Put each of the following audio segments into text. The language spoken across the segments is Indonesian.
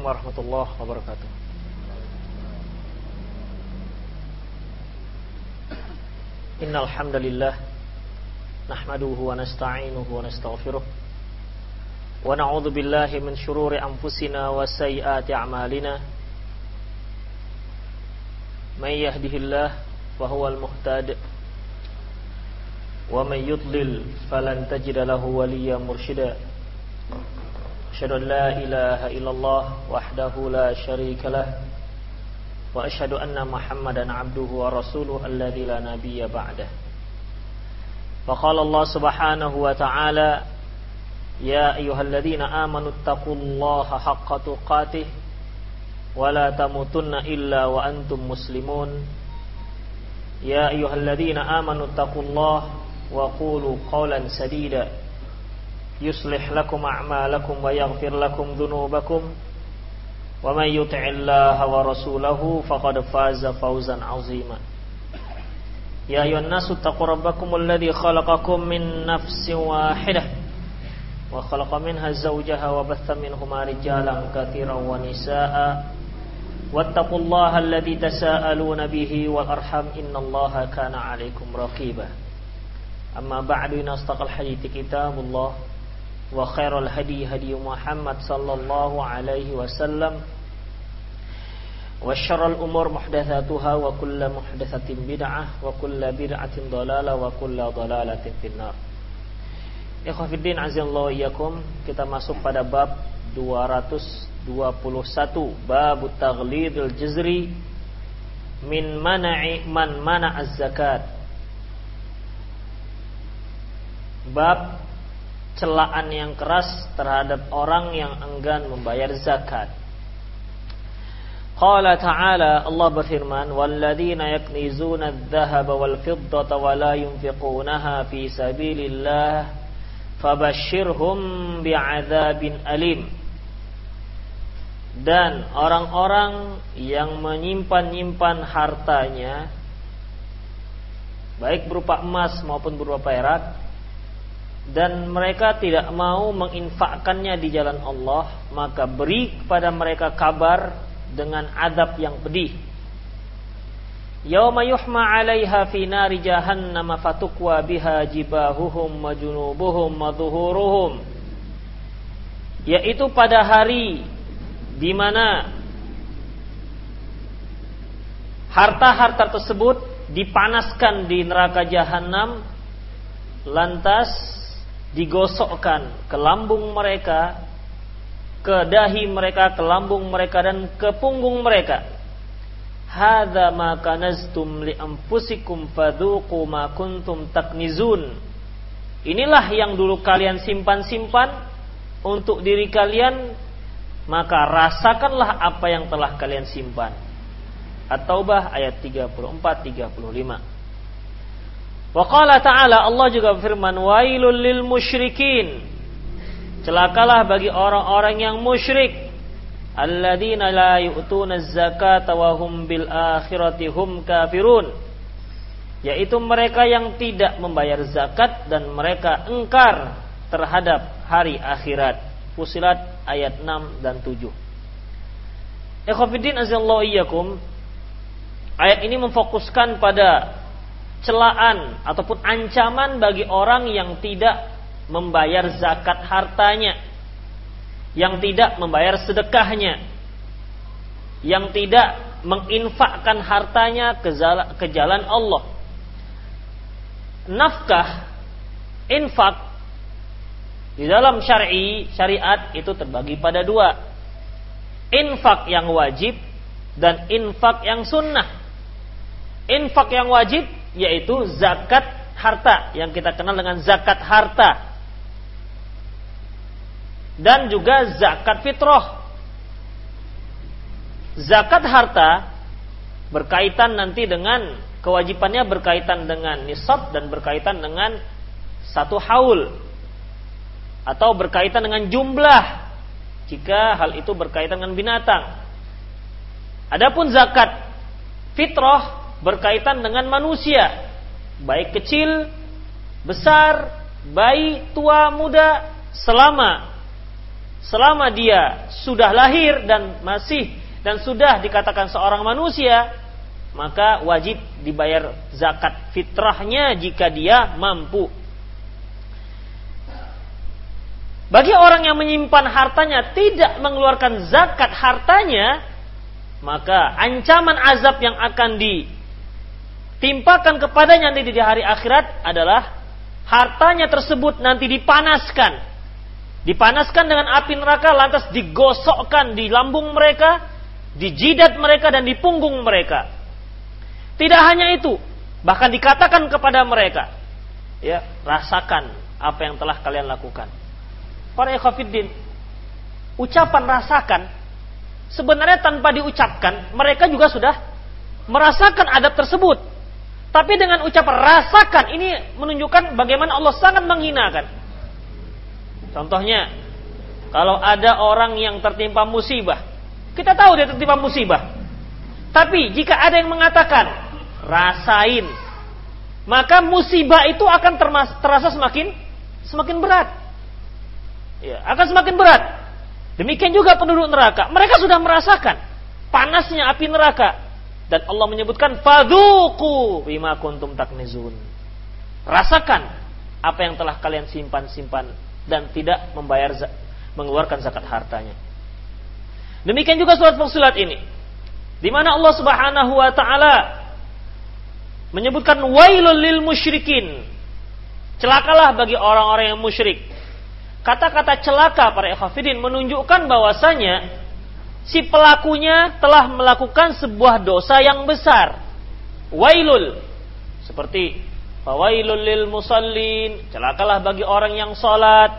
Assalamualaikum warahmatullahi wabarakatuh. Innal hamdalillah nahmaduhu wa nasta'inuhu wa nastaghfiruh wa na'udzu billahi min shururi anfusina wa sayyiati a'malina. May yahdihillah fa huwal muhtad wa may yudlil falan tajida lahu waliyyan mursyida. أشهد أن لا إله إلا الله وحده لا شريك له وأشهد أن محمدا عبده ورسوله الذي لا نبي بعده فقال الله سبحانه وتعالى يا أيها الذين آمنوا اتقوا الله حق تقاته ولا تموتن إلا وأنتم مسلمون يا أيها الذين آمنوا اتقوا الله وقولوا قولا سديدا يصلح لكم أعمالكم ويغفر لكم ذنوبكم ومن يطع الله ورسوله فقد فاز فوزا عظيما. يا أيها الناس اتقوا ربكم الذي خلقكم من نفس واحدة وخلق منها زوجها وبث منهما رجالا كثيرا ونساء. واتقوا الله الذي تساءلون به والأرحم إن الله كان عليكم رقيبا. أما بعد إن أصدق الحديث كتاب الله. وخير الهدي هدي محمد صلى الله عليه وسلم وشر الأمور محدثاتها وكل محدثة بدعة وكل بدعة ضلالة وكل ضلالة في النار Ikhwafiddin azallahu iyyakum kita masuk pada bab 221 bab taghlidul jazri min mana'i man mana az-zakat bab celaan yang keras terhadap orang yang enggan membayar zakat. Qala ta'ala Allah berfirman walladzina yaknizuna adh-dhahaba wal fiddata wa la yunfiqunaha fi sabilillah fabashshirhum bi'adzabin alim dan orang-orang yang menyimpan-nyimpan hartanya baik berupa emas maupun berupa perak dan mereka tidak mau menginfakkannya di jalan Allah, maka beri kepada mereka kabar dengan adab yang pedih. Yauma yuhma 'alaiha fi nari jahannam fatukwa biha jibahuhum wa junubuhum wa dhuhuruhum. Yaitu pada hari di mana harta-harta tersebut dipanaskan di neraka jahanam lantas digosokkan ke lambung mereka, ke dahi mereka, ke lambung mereka dan ke punggung mereka. Hadza ma kanaztum li anfusikum fadhuqu ma kuntum taknizun. Inilah yang dulu kalian simpan-simpan untuk diri kalian, maka rasakanlah apa yang telah kalian simpan. At-Taubah ayat 34 35. Wa qala ta'ala Allah juga berfirman wailul lil musyrikin. Celakalah bagi orang-orang yang musyrik alladzina la yu'tuna zakata wa hum bil akhirati hum kafirun. Yaitu mereka yang tidak membayar zakat dan mereka engkar terhadap hari akhirat. Fusilat ayat 6 dan 7. Ikhwatiddin azallahu iyyakum. Ayat ini memfokuskan pada celaan ataupun ancaman bagi orang yang tidak membayar zakat hartanya, yang tidak membayar sedekahnya, yang tidak menginfakkan hartanya ke jalan Allah. Nafkah, infak di dalam syar'i syariat itu terbagi pada dua. Infak yang wajib dan infak yang sunnah. Infak yang wajib yaitu zakat harta yang kita kenal dengan zakat harta dan juga zakat fitrah. Zakat harta berkaitan nanti dengan kewajibannya berkaitan dengan nisab dan berkaitan dengan satu haul atau berkaitan dengan jumlah jika hal itu berkaitan dengan binatang. Adapun zakat fitrah berkaitan dengan manusia, baik kecil, besar, bayi, tua, muda, selama selama dia sudah lahir dan masih dan sudah dikatakan seorang manusia, maka wajib dibayar zakat fitrahnya jika dia mampu. Bagi orang yang menyimpan hartanya tidak mengeluarkan zakat hartanya, maka ancaman azab yang akan ditimpakan kepadanya nanti di hari akhirat adalah hartanya tersebut nanti dipanaskan. Dipanaskan dengan api neraka lantas digosokkan di lambung mereka, di jidat mereka dan di punggung mereka. Tidak hanya itu, bahkan dikatakan kepada mereka, ya, rasakan apa yang telah kalian lakukan. Para ikhwatiddin, ucapan rasakan sebenarnya tanpa diucapkan, mereka juga sudah merasakan adab tersebut. Tapi dengan ucapan rasakan ini menunjukkan bagaimana Allah sangat menghinakan. Contohnya, kalau ada orang yang tertimpa musibah, kita tahu dia tertimpa musibah. Tapi jika ada yang mengatakan rasain, maka musibah itu akan terasa semakin semakin berat. Ya, akan semakin berat. Demikian juga penduduk neraka. Mereka sudah merasakan panasnya api neraka. Dan Allah menyebutkan faduku bima kuntum taknizun. Rasakan apa yang telah kalian simpan-simpan dan tidak membayar mengeluarkan zakat hartanya. Demikian juga surat Fusilat ini. Di mana Allah Subhanahu wa taala menyebutkan wailul lil musyrikin. Celakalah bagi orang-orang yang musyrik. Kata-kata celaka para ikhwafidin menunjukkan bahwasanya si pelakunya telah melakukan sebuah dosa yang besar. Wailul. Seperti Fawailul lil musallin. Celakalah bagi orang yang salat.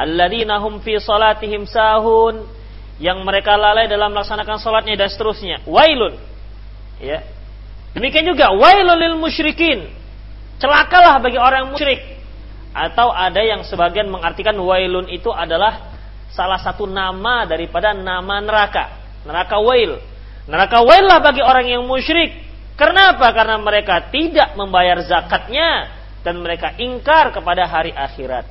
Alladzina hum fi salatihim sahun. Yang mereka lalai dalam melaksanakan salatnya dan seterusnya. Wailun. Ya. Demikian juga wailul lil musyrikin. Celakalah bagi orang musyrik atau ada yang sebagian mengartikan wailun itu adalah salah satu nama daripada nama neraka. Neraka wail. Neraka wail lah bagi orang yang musyrik. Karena apa? Karena mereka tidak membayar zakatnya dan mereka ingkar kepada hari akhirat.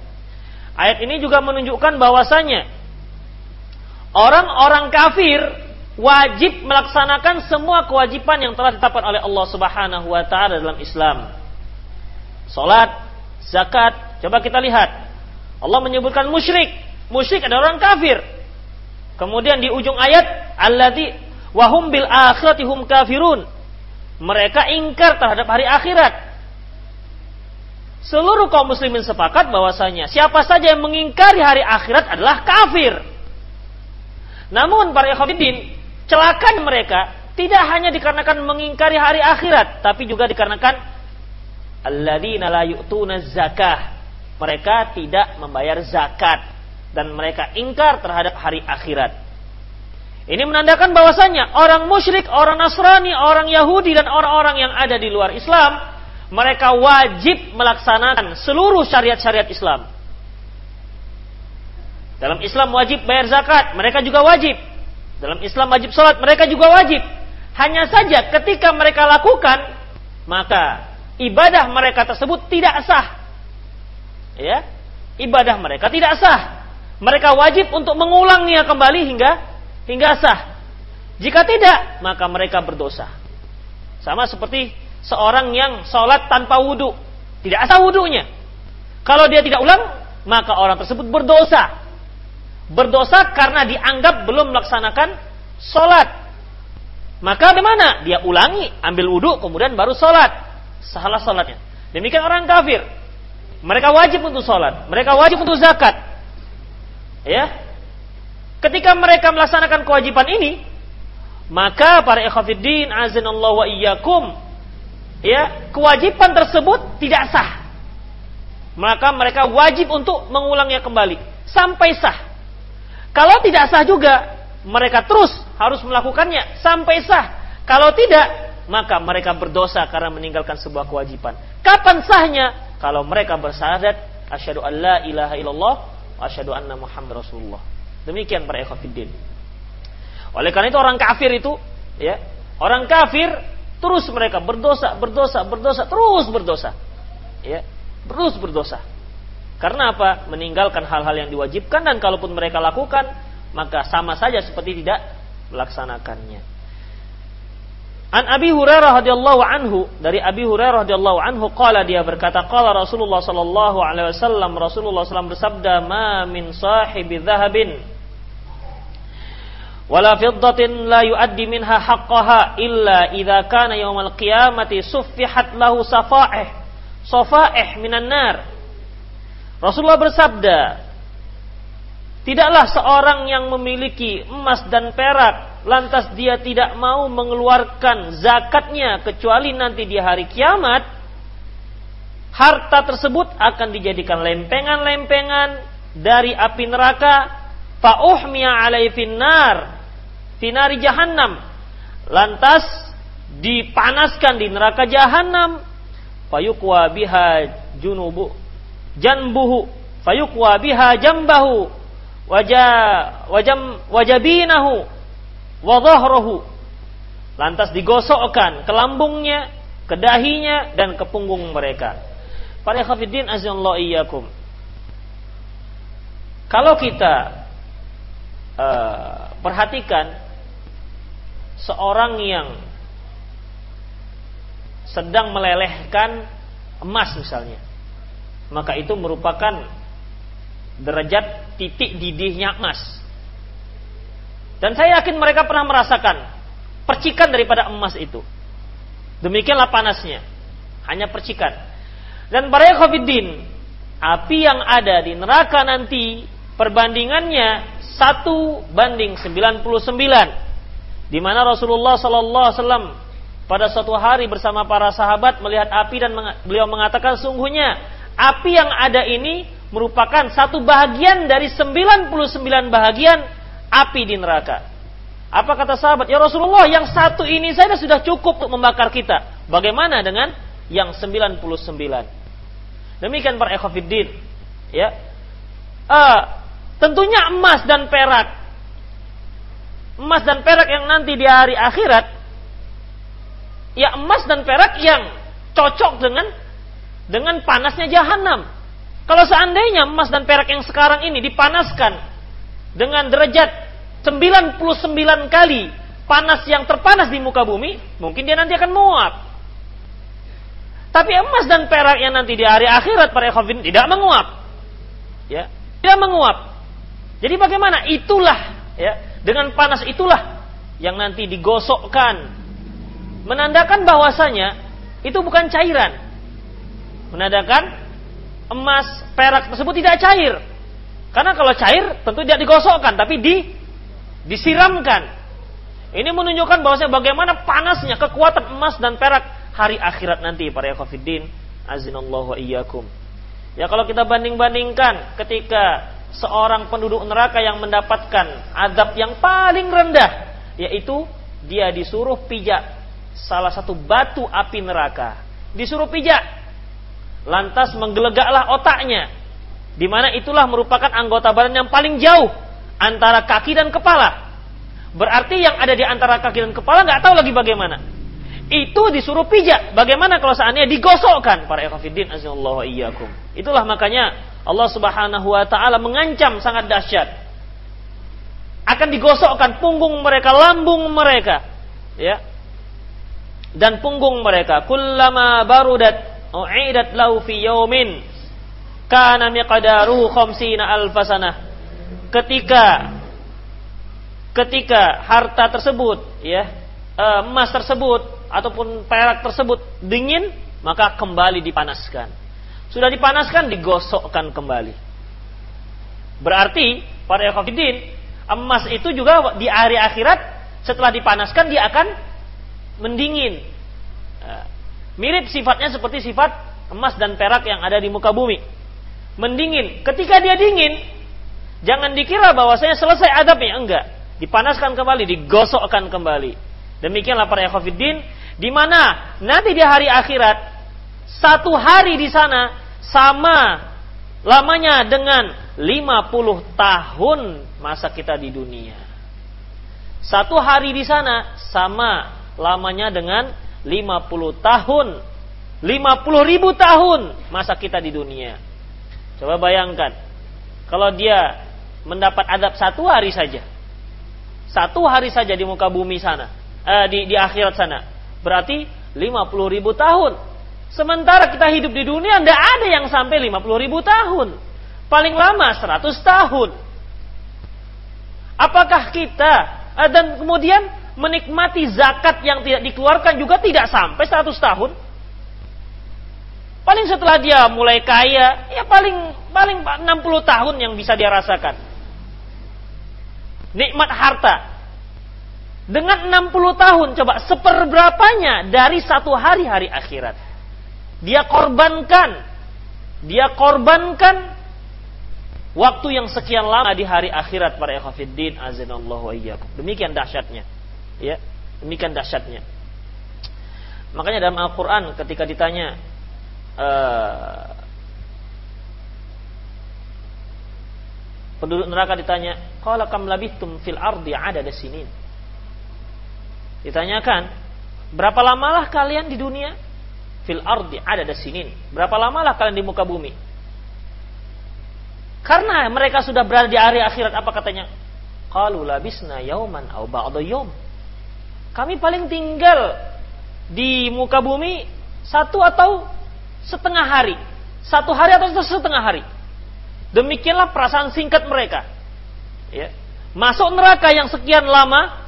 Ayat ini juga menunjukkan bahwasanya orang-orang kafir wajib melaksanakan semua kewajiban yang telah ditetapkan oleh Allah Subhanahu wa taala dalam Islam. Salat, zakat, Coba kita lihat. Allah menyebutkan musyrik. Musyrik adalah orang kafir. Kemudian di ujung ayat, alladzi wahum bil akhirati hum kafirun. Mereka ingkar terhadap hari akhirat. Seluruh kaum muslimin sepakat bahwasanya siapa saja yang mengingkari hari akhirat adalah kafir. Namun para ikhwatiddin, celakan mereka tidak hanya dikarenakan mengingkari hari akhirat, tapi juga dikarenakan alladzina la yu'tuna zakah mereka tidak membayar zakat dan mereka ingkar terhadap hari akhirat. Ini menandakan bahwasanya orang musyrik, orang Nasrani, orang Yahudi dan orang-orang yang ada di luar Islam, mereka wajib melaksanakan seluruh syariat-syariat Islam. Dalam Islam wajib bayar zakat, mereka juga wajib. Dalam Islam wajib sholat, mereka juga wajib. Hanya saja ketika mereka lakukan, maka ibadah mereka tersebut tidak sah ya ibadah mereka tidak sah. Mereka wajib untuk mengulangnya kembali hingga hingga sah. Jika tidak, maka mereka berdosa. Sama seperti seorang yang sholat tanpa wudhu. Tidak sah wudhunya. Kalau dia tidak ulang, maka orang tersebut berdosa. Berdosa karena dianggap belum melaksanakan sholat. Maka bagaimana? Dia ulangi, ambil wudhu, kemudian baru sholat. Salah sholatnya. Demikian orang kafir. Mereka wajib untuk sholat. Mereka wajib untuk zakat. Ya. Ketika mereka melaksanakan kewajiban ini, maka para ikhwafiddin azanallahu wa iyyakum ya, kewajiban tersebut tidak sah. Maka mereka wajib untuk mengulangnya kembali sampai sah. Kalau tidak sah juga, mereka terus harus melakukannya sampai sah. Kalau tidak, maka mereka berdosa karena meninggalkan sebuah kewajiban. Kapan sahnya? kalau mereka bersyahadat asyhadu an la ilaha illallah wa asyhadu anna muhammad rasulullah. Demikian para ikhwatiddin. Oleh karena itu orang kafir itu ya, orang kafir terus mereka berdosa, berdosa, berdosa, terus berdosa. Ya, terus berdosa. Karena apa? Meninggalkan hal-hal yang diwajibkan dan kalaupun mereka lakukan, maka sama saja seperti tidak melaksanakannya. An Abi Hurairah radhiyallahu anhu dari Abi Hurairah radhiyallahu anhu qala dia berkata qala Rasulullah sallallahu alaihi wasallam Rasulullah SAW bersabda ma min sahibi dhahabin wala fiddatin la yuaddi minha haqqaha illa idza kana yaumal qiyamati suffihat lahu safaih safaih minan nar. Rasulullah bersabda Tidaklah seorang yang memiliki emas dan perak lantas dia tidak mau mengeluarkan zakatnya kecuali nanti di hari kiamat harta tersebut akan dijadikan lempengan-lempengan dari api neraka. Fa'uhmiya alai finnar finari jahannam. Lantas dipanaskan di neraka jahannam. Fayukwa biha junubu janbuhu fayukwa biha jambahu. Wajah wajam wajabinahu wa lantas digosokkan ke lambungnya ke dahinya dan ke punggung mereka. Para khafidin azallahu iyyakum. Kalau kita uh, perhatikan seorang yang sedang melelehkan emas misalnya maka itu merupakan derajat titik didihnya emas dan saya yakin mereka pernah merasakan percikan daripada emas itu. Demikianlah panasnya. Hanya percikan. Dan para khofiddin api yang ada di neraka nanti perbandingannya satu banding 99 di mana Rasulullah Sallallahu Alaihi Wasallam pada suatu hari bersama para sahabat melihat api dan beliau mengatakan sungguhnya api yang ada ini merupakan satu bahagian dari 99 bahagian api di neraka. Apa kata sahabat? Ya Rasulullah, yang satu ini saja sudah cukup untuk membakar kita. Bagaimana dengan yang 99? Demikian para ekhofiddin. Ya. Uh, tentunya emas dan perak emas dan perak yang nanti di hari akhirat ya emas dan perak yang cocok dengan dengan panasnya jahanam. Kalau seandainya emas dan perak yang sekarang ini dipanaskan dengan derajat 99 kali panas yang terpanas di muka bumi, mungkin dia nanti akan menguap. Tapi emas dan perak yang nanti di hari akhirat para ikhwafin tidak menguap. Ya, tidak menguap. Jadi bagaimana? Itulah ya dengan panas itulah yang nanti digosokkan. Menandakan bahwasanya itu bukan cairan. Menandakan emas, perak tersebut tidak cair. Karena kalau cair tentu tidak digosokkan, tapi di disiramkan. Ini menunjukkan bahwasanya bagaimana panasnya kekuatan emas dan perak hari akhirat nanti para yakufiddin azinallahu iyyakum. Ya kalau kita banding-bandingkan ketika seorang penduduk neraka yang mendapatkan adab yang paling rendah yaitu dia disuruh pijak salah satu batu api neraka disuruh pijak lantas menggelegaklah otaknya di mana itulah merupakan anggota badan yang paling jauh antara kaki dan kepala. Berarti yang ada di antara kaki dan kepala nggak tahu lagi bagaimana. Itu disuruh pijak. Bagaimana kalau seandainya digosokkan? Para ekafidin azallahu iyyakum. Itulah makanya Allah Subhanahu wa taala mengancam sangat dahsyat. Akan digosokkan punggung mereka, lambung mereka, ya. Dan punggung mereka. Kullama barudat u'idat lahu fi yaumin kana miqdaruhu khamsina alfasana. Ketika ketika harta tersebut ya emas tersebut ataupun perak tersebut dingin maka kembali dipanaskan sudah dipanaskan, digosokkan kembali. Berarti, para ekofidin, emas itu juga di hari akhirat, setelah dipanaskan, dia akan mendingin. Eh, mirip sifatnya seperti sifat emas dan perak yang ada di muka bumi. Mendingin. Ketika dia dingin, jangan dikira bahwasanya selesai adabnya. Enggak. Dipanaskan kembali, digosokkan kembali. Demikianlah para ekofidin, di mana nanti di hari akhirat, satu hari di sana sama lamanya dengan 50 tahun masa kita di dunia. Satu hari di sana sama lamanya dengan 50 tahun. 50 ribu tahun masa kita di dunia. Coba bayangkan. Kalau dia mendapat adab satu hari saja. Satu hari saja di muka bumi sana. Eh, di, di akhirat sana. Berarti 50 ribu tahun. Sementara kita hidup di dunia tidak ada yang sampai 50 ribu tahun. Paling lama 100 tahun. Apakah kita eh, dan kemudian menikmati zakat yang tidak dikeluarkan juga tidak sampai 100 tahun? Paling setelah dia mulai kaya, ya paling paling 60 tahun yang bisa dia rasakan. Nikmat harta. Dengan 60 tahun, coba seperberapanya dari satu hari-hari akhirat. Dia korbankan, dia korbankan waktu yang sekian lama di hari akhirat para ikhwatiddin azanallahu iyyakum. Demikian dahsyatnya. Ya, demikian dahsyatnya. Makanya dalam Al-Qur'an ketika ditanya uh, penduduk neraka ditanya, "Qala kam labithum fil ardi adada sinin?" Ditanyakan, "Berapa lamalah kalian di dunia?" Fil ardi adada sinin. Berapa lamalah kalian di muka bumi? Karena mereka sudah berada di hari akhirat, apa katanya? Qalu labisna yauman au ba'da yaum. Kami paling tinggal di muka bumi satu atau setengah hari. Satu hari atau setengah hari. Demikianlah perasaan singkat mereka. Ya. Masuk neraka yang sekian lama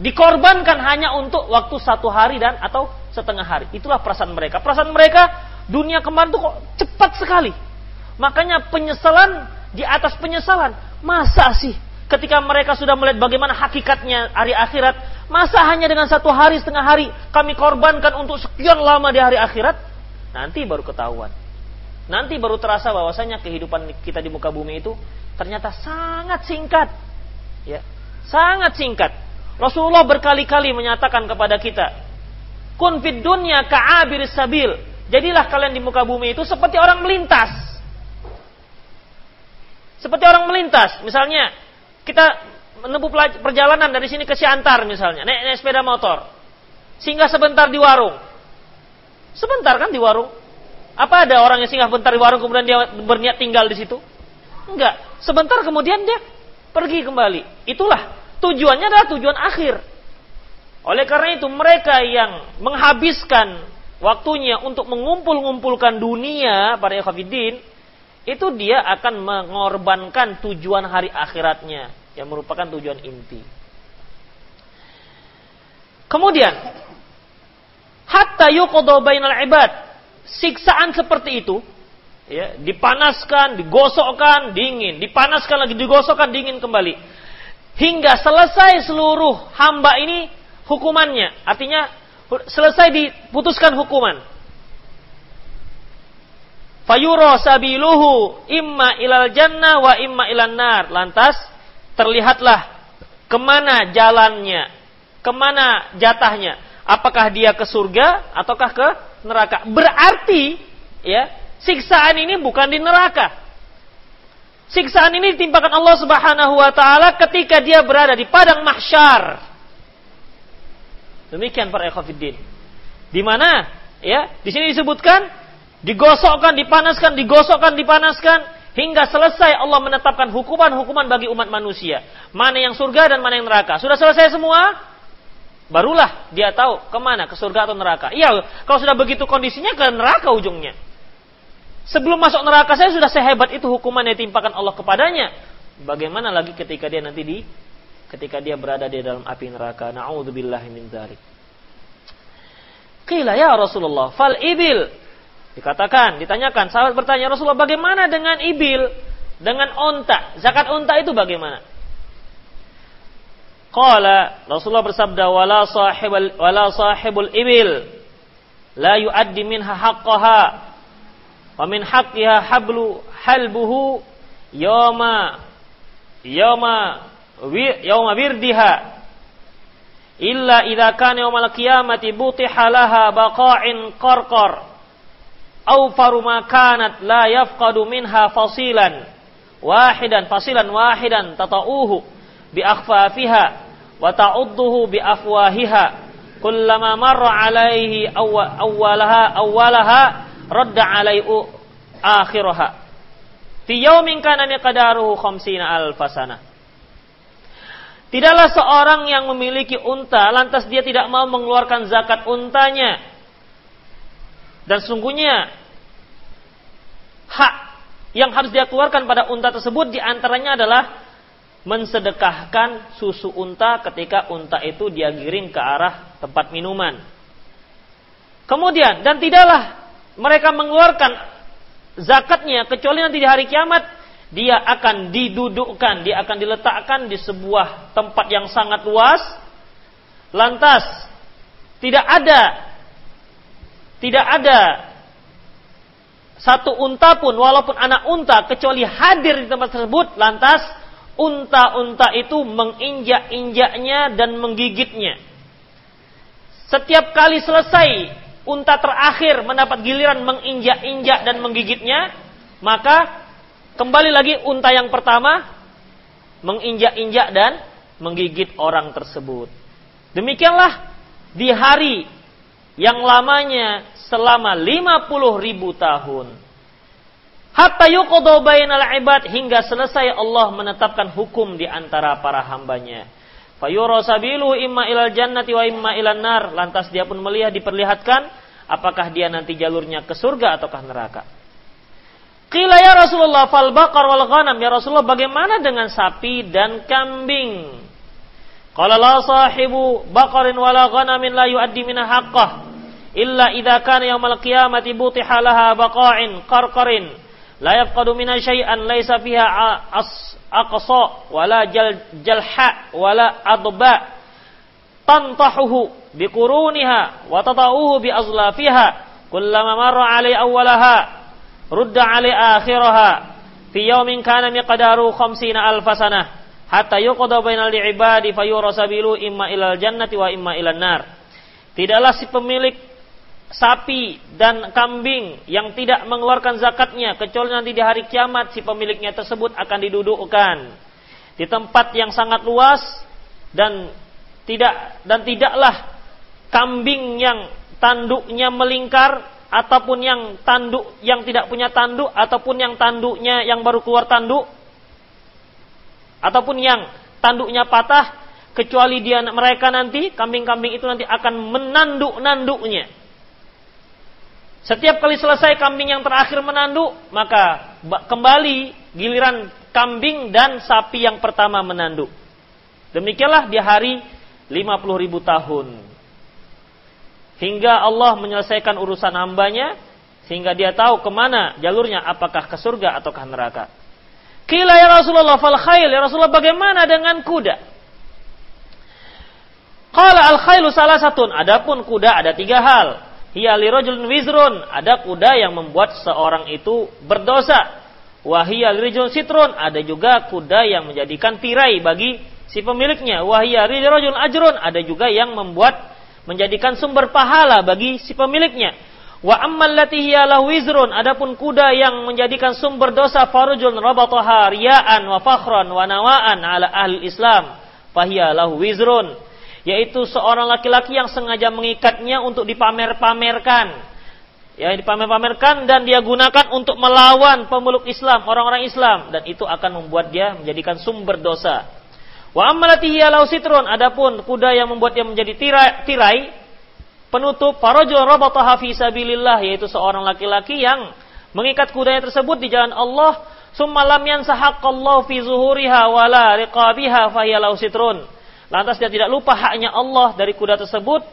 dikorbankan hanya untuk waktu satu hari dan atau setengah hari. Itulah perasaan mereka. Perasaan mereka dunia kemarin tuh kok cepat sekali. Makanya penyesalan di atas penyesalan. Masa sih ketika mereka sudah melihat bagaimana hakikatnya hari akhirat, masa hanya dengan satu hari setengah hari kami korbankan untuk sekian lama di hari akhirat? Nanti baru ketahuan. Nanti baru terasa bahwasanya kehidupan kita di muka bumi itu ternyata sangat singkat. Ya, sangat singkat. Rasulullah berkali-kali menyatakan kepada kita, "Kun fid dunya ka'abir sabil." Jadilah kalian di muka bumi itu seperti orang melintas. Seperti orang melintas. Misalnya, kita menempuh perjalanan dari sini ke Siantar misalnya, naik, naik sepeda motor. Singgah sebentar di warung. Sebentar kan di warung? Apa ada orang yang singgah bentar di warung kemudian dia berniat tinggal di situ? Enggak. Sebentar kemudian dia pergi kembali. Itulah tujuannya adalah tujuan akhir. Oleh karena itu mereka yang menghabiskan waktunya untuk mengumpul-ngumpulkan dunia para ikhwatiddin itu dia akan mengorbankan tujuan hari akhiratnya yang merupakan tujuan inti. Kemudian hatta yuqadha bainal ibad. Siksaan seperti itu ya, dipanaskan, digosokkan, dingin, dipanaskan lagi, digosokkan, dingin kembali. Hingga selesai seluruh hamba ini hukumannya. Artinya selesai diputuskan hukuman. Fayuro sabiluhu imma ilal jannah wa imma ilan nar. Lantas terlihatlah ke mana jalannya, ke mana jatahnya apakah dia ke surga ataukah ke neraka. Berarti ya, siksaan ini bukan di neraka. Siksaan ini ditimpakan Allah Subhanahu wa taala ketika dia berada di padang mahsyar. Demikian para ikhwatiddin. Di mana ya, di sini disebutkan digosokkan, dipanaskan, digosokkan, dipanaskan hingga selesai Allah menetapkan hukuman-hukuman bagi umat manusia. Mana yang surga dan mana yang neraka. Sudah selesai semua? Barulah dia tahu ke mana, ke surga atau neraka. Iya, kalau sudah begitu kondisinya ke neraka ujungnya. Sebelum masuk neraka saya sudah sehebat itu hukuman yang timpakan Allah kepadanya. Bagaimana lagi ketika dia nanti di ketika dia berada di dalam api neraka. Nauzubillahi min dzalik. Qila ya Rasulullah, fal ibil. Dikatakan, ditanyakan, sahabat bertanya Rasulullah, bagaimana dengan ibil? Dengan onta. Zakat onta itu bagaimana? Qala Rasulullah bersabda wala sahibul wala sahibul ibil la yuaddi minha haqqaha wa min haqqiha hablu halbuhu yawma yawma yawma wirdiha illa idza kana yawmal qiyamati butiha laha baqa'in qarqar aw faruma kanat la yafqadu minha fasilan wahidan fasilan wahidan tata'uhu bi akhfafiha wa ta'udduhu bi afwahiha kullama marra alaihi awwalaha awwalaha radda alaihi akhiraha. Fi yaumin kana miqdaruhu khamsina alfasana Tidaklah seorang yang memiliki unta lantas dia tidak mau mengeluarkan zakat untanya. Dan sungguhnya hak yang harus dia keluarkan pada unta tersebut di antaranya adalah mensedekahkan susu unta ketika unta itu dia giring ke arah tempat minuman. Kemudian dan tidaklah mereka mengeluarkan zakatnya kecuali nanti di hari kiamat dia akan didudukkan, dia akan diletakkan di sebuah tempat yang sangat luas. Lantas tidak ada tidak ada satu unta pun walaupun anak unta kecuali hadir di tempat tersebut lantas unta-unta itu menginjak-injaknya dan menggigitnya. Setiap kali selesai unta terakhir mendapat giliran menginjak-injak dan menggigitnya, maka Kembali lagi unta yang pertama menginjak-injak dan menggigit orang tersebut. Demikianlah di hari yang lamanya selama 50 ribu tahun. Hatta yuqadu bainal ibad hingga selesai Allah menetapkan hukum di antara para hambanya. Fayura sabilu imma ilal jannati wa imma ilan nar. Lantas dia pun melihat diperlihatkan apakah dia nanti jalurnya ke surga ataukah neraka. Qila ya Rasulullah fal bakar wal ghanam ya Rasulullah bagaimana dengan sapi dan kambing? Qala la sahibu baqarin wala ghanamin la yuaddi minha haqqah illa idza kana yaumal qiyamati butiha laha baqa'in qarqarin la yafqadu minha syai'an laysa fiha aqsa wala jal jalha wala adba. Tantahuhu biquruniha wa tata'uhu bi azlafiha kullama marra alai awwalaha rudda ali akhiraha. Fi yaumin kana miqdaru khamsina alf sanah. Hatta yuqda bainal ibadi fayura sabilu imma ilal jannati wa imma ilan nar. Tidaklah si pemilik sapi dan kambing yang tidak mengeluarkan zakatnya kecuali nanti di hari kiamat si pemiliknya tersebut akan didudukkan di tempat yang sangat luas dan tidak dan tidaklah kambing yang tanduknya melingkar ataupun yang tanduk yang tidak punya tanduk ataupun yang tanduknya yang baru keluar tanduk ataupun yang tanduknya patah kecuali dia mereka nanti kambing-kambing itu nanti akan menanduk-nanduknya setiap kali selesai kambing yang terakhir menanduk maka kembali giliran kambing dan sapi yang pertama menanduk demikianlah di hari 50 ribu tahun hingga Allah menyelesaikan urusan hambanya sehingga dia tahu ke mana jalurnya apakah ke surga ataukah neraka. Kila ya Rasulullah fal khail ya Rasulullah bagaimana dengan kuda? Qala al khailu salah satu. Adapun kuda ada tiga hal. Hiya li rajulun wizrun. Ada kuda yang membuat seorang itu berdosa. Wahia rijul sitrun. Ada juga kuda yang menjadikan tirai bagi si pemiliknya. Wahia rajulun ajrun. Ada juga yang membuat menjadikan sumber pahala bagi si pemiliknya. Wa ammal latihiya wizrun adapun kuda yang menjadikan sumber dosa farujun rabataha riyaan wa fakhran wa nawaan ala ahli Islam fahiya lahu wizrun yaitu seorang laki-laki yang sengaja mengikatnya untuk dipamer-pamerkan ya dipamer-pamerkan dan dia gunakan untuk melawan pemeluk Islam orang-orang Islam dan itu akan membuat dia menjadikan sumber dosa Wa ammalatihi alau sitrun. Adapun kuda yang membuat dia menjadi tirai, tirai penutup farajul rabataha fi sabilillah yaitu seorang laki-laki yang mengikat kudanya tersebut di jalan Allah summa lam fi zuhuriha wala riqabiha fahiya sitrun. Lantas dia tidak lupa haknya Allah dari kuda tersebut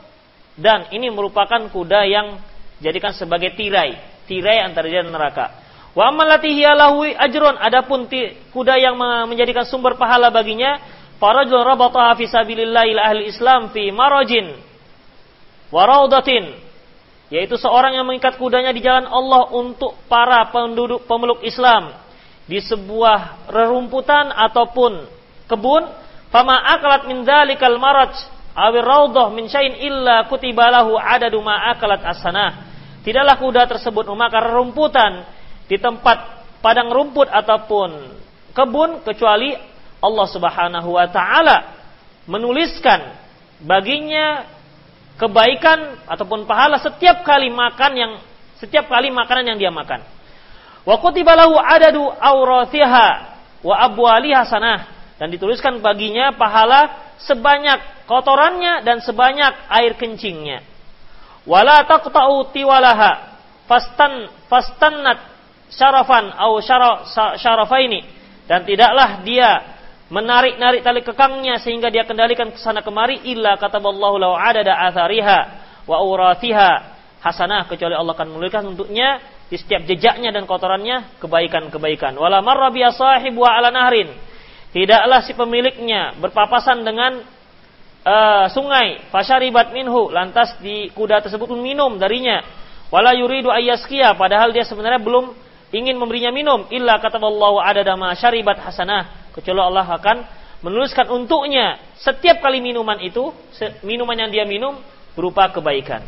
dan ini merupakan kuda yang jadikan sebagai tirai, tirai antara dia dan neraka. Wa ammalatihi lahu ajrun. Adapun kuda yang menjadikan sumber pahala baginya Farajul rabataha fi sabilillah fi marajin waraudatin yaitu seorang yang mengikat kudanya di jalan Allah untuk para penduduk pemeluk Islam di sebuah rerumputan ataupun kebun fama akalat min dzalikal maraj awir raudah min syai'in illa kutibalahu adadu ma akalat asanah tidaklah kuda tersebut memakan rerumputan di tempat padang rumput ataupun kebun kecuali Allah Subhanahu wa taala menuliskan baginya kebaikan ataupun pahala setiap kali makan yang setiap kali makanan yang dia makan. Wa kutiba lahu adadu awrathiha wa abwaliha sanah dan dituliskan baginya pahala sebanyak kotorannya dan sebanyak air kencingnya. Wala taqta'u tiwalaha fastan fastannat syarafan au syarafaini dan tidaklah dia menarik-narik tali kekangnya sehingga dia kendalikan ke sana kemari illa kataballahu lau adada athariha wa urathiha hasanah kecuali Allah akan menuliskan untuknya di setiap jejaknya dan kotorannya kebaikan-kebaikan. Wala marra bi ala nahrin. Tidaklah si pemiliknya berpapasan dengan uh, sungai, fasyaribat minhu, lantas di kuda tersebut minum darinya. Wala yuridu ayyaskia, padahal dia sebenarnya belum ingin memberinya minum. Illa kata Allah ada syaribat hasanah. Kecuali Allah akan menuliskan untuknya setiap kali minuman itu, minuman yang dia minum berupa kebaikan.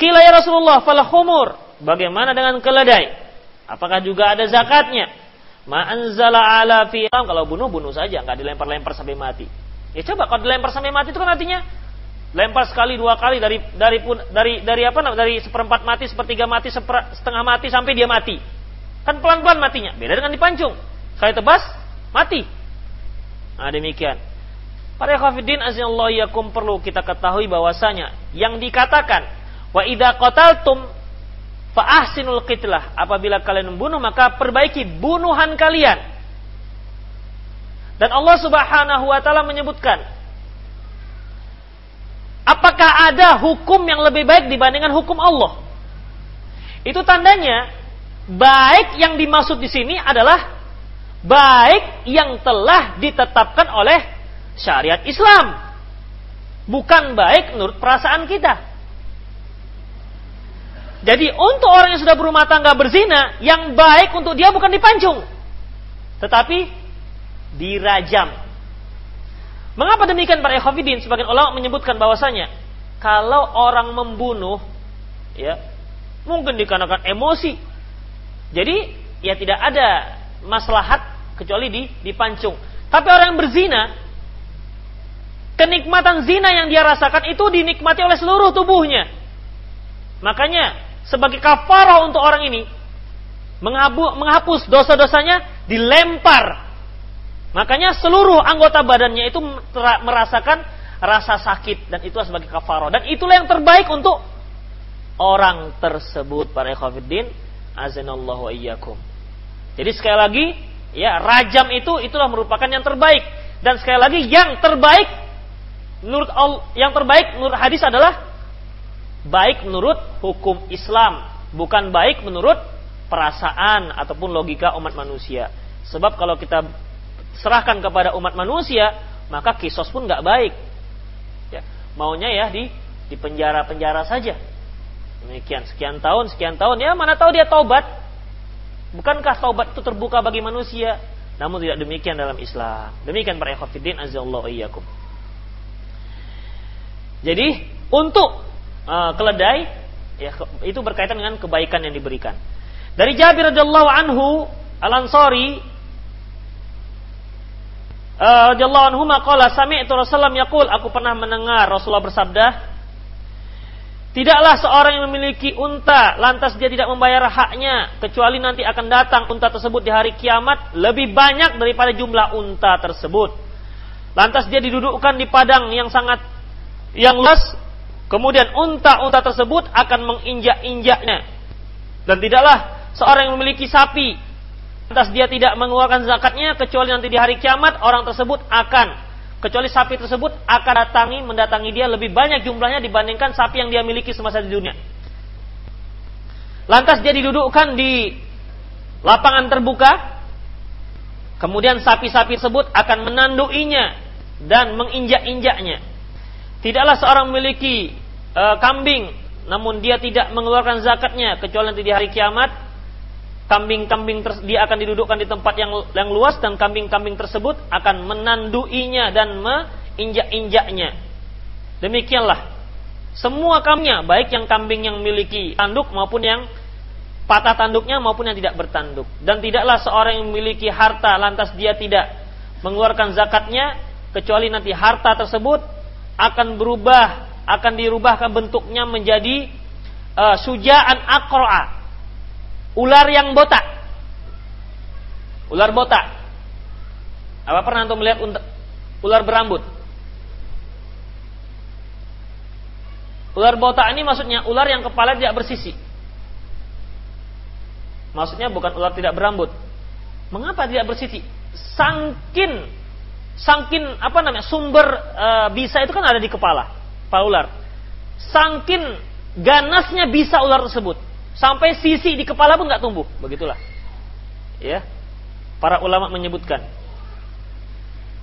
Kila ya Rasulullah falah khumur. Bagaimana dengan keledai? Apakah juga ada zakatnya? Ma'anzala ala fi kalau bunuh bunuh saja, nggak dilempar-lempar sampai mati. Ya coba kalau dilempar sampai mati itu kan artinya lempar sekali dua kali dari dari pun dari dari apa dari seperempat mati sepertiga mati seper, setengah mati sampai dia mati. Kan pelan pelan matinya. Beda dengan dipancung sekali tebas mati. Nah demikian. Para khafidin azinallahu yakum perlu kita ketahui bahwasanya yang dikatakan wa idza qataltum fa ahsinul qitlah apabila kalian membunuh maka perbaiki bunuhan kalian dan Allah Subhanahu wa taala menyebutkan Apakah ada hukum yang lebih baik dibandingkan hukum Allah? Itu tandanya baik yang dimaksud di sini adalah baik yang telah ditetapkan oleh syariat Islam. Bukan baik menurut perasaan kita. Jadi untuk orang yang sudah berumah tangga berzina, yang baik untuk dia bukan dipancung. Tetapi dirajam. Mengapa demikian para ikhwafidin? Sebagian ulama menyebutkan bahwasanya kalau orang membunuh ya mungkin dikarenakan emosi. Jadi ya tidak ada maslahat kecuali di dipancung. Tapi orang yang berzina kenikmatan zina yang dia rasakan itu dinikmati oleh seluruh tubuhnya. Makanya sebagai kafarah untuk orang ini menghapus dosa-dosanya dilempar. Makanya seluruh anggota badannya itu merasakan rasa sakit dan itu sebagai kafaro dan itulah yang terbaik untuk orang tersebut para ikhwatiddin azanallahu iyyakum. Jadi sekali lagi ya rajam itu itulah merupakan yang terbaik. Dan sekali lagi yang terbaik menurut yang terbaik menurut hadis adalah baik menurut hukum Islam bukan baik menurut perasaan ataupun logika umat manusia. Sebab kalau kita serahkan kepada umat manusia, maka kisos pun nggak baik. Ya, maunya ya di di penjara-penjara saja. Demikian sekian tahun, sekian tahun ya mana tahu dia taubat. Bukankah taubat itu terbuka bagi manusia? Namun tidak demikian dalam Islam. Demikian para ikhwatiddin azallahu iyyakum. Jadi untuk uh, keledai ya itu berkaitan dengan kebaikan yang diberikan. Dari Jabir radhiyallahu anhu Al-Ansari Eh, radhiyallahu anhu maqala sami'tu Rasulullah yaqul aku pernah mendengar Rasulullah bersabda Tidaklah seorang yang memiliki unta lantas dia tidak membayar haknya kecuali nanti akan datang unta tersebut di hari kiamat lebih banyak daripada jumlah unta tersebut. Lantas dia didudukkan di padang yang sangat yang luas kemudian unta-unta tersebut akan menginjak-injaknya. Dan tidaklah seorang yang memiliki sapi lantas dia tidak mengeluarkan zakatnya kecuali nanti di hari kiamat orang tersebut akan kecuali sapi tersebut akan datangi mendatangi dia lebih banyak jumlahnya dibandingkan sapi yang dia miliki semasa di dunia. Lantas dia didudukkan di lapangan terbuka, kemudian sapi-sapi tersebut akan menanduinya dan menginjak-injaknya. Tidaklah seorang memiliki e, kambing, namun dia tidak mengeluarkan zakatnya kecuali nanti di hari kiamat kambing-kambing dia akan didudukkan di tempat yang yang luas dan kambing-kambing tersebut akan menanduinya dan menginjak-injaknya. Demikianlah semua kambingnya, baik yang kambing yang memiliki tanduk maupun yang patah tanduknya maupun yang tidak bertanduk. Dan tidaklah seorang yang memiliki harta lantas dia tidak mengeluarkan zakatnya kecuali nanti harta tersebut akan berubah, akan dirubahkan bentuknya menjadi uh, sujaan akroa ular yang botak. Ular botak. Apa pernah antum melihat ular berambut? Ular botak ini maksudnya ular yang kepala tidak bersisi. Maksudnya bukan ular tidak berambut. Mengapa tidak bersisi? Sangkin, sangkin apa namanya sumber e, bisa itu kan ada di kepala, kepala ular. Sangkin ganasnya bisa ular tersebut, sampai sisi di kepala pun nggak tumbuh, begitulah. Ya, para ulama menyebutkan.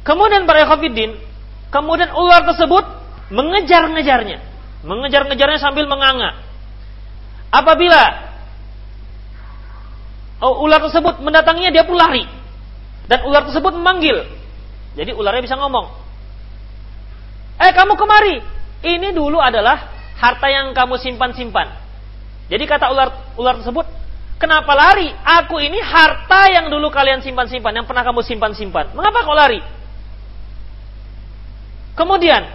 Kemudian para Khafidin, kemudian ular tersebut mengejar-ngejarnya mengejar-ngejarnya sambil menganga. Apabila oh, ular tersebut mendatanginya, dia pun lari. Dan ular tersebut memanggil. Jadi ularnya bisa ngomong. Eh kamu kemari. Ini dulu adalah harta yang kamu simpan-simpan. Jadi kata ular ular tersebut, kenapa lari? Aku ini harta yang dulu kalian simpan-simpan, yang pernah kamu simpan-simpan. Mengapa kau lari? Kemudian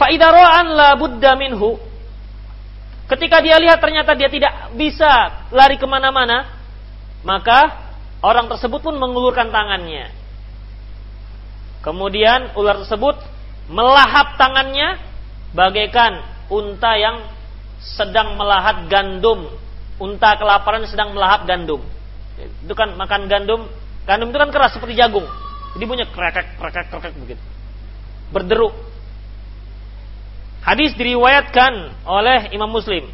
Faidaroan la buddha minhu. Ketika dia lihat ternyata dia tidak bisa lari ke mana-mana, maka orang tersebut pun mengulurkan tangannya. Kemudian ular tersebut melahap tangannya bagaikan unta yang sedang melahat gandum. Unta kelaparan sedang melahap gandum. Itu kan makan gandum. Gandum itu kan keras seperti jagung. Jadi bunyi krekek krekek krekek begitu. Berderuk. Hadis diriwayatkan oleh Imam Muslim.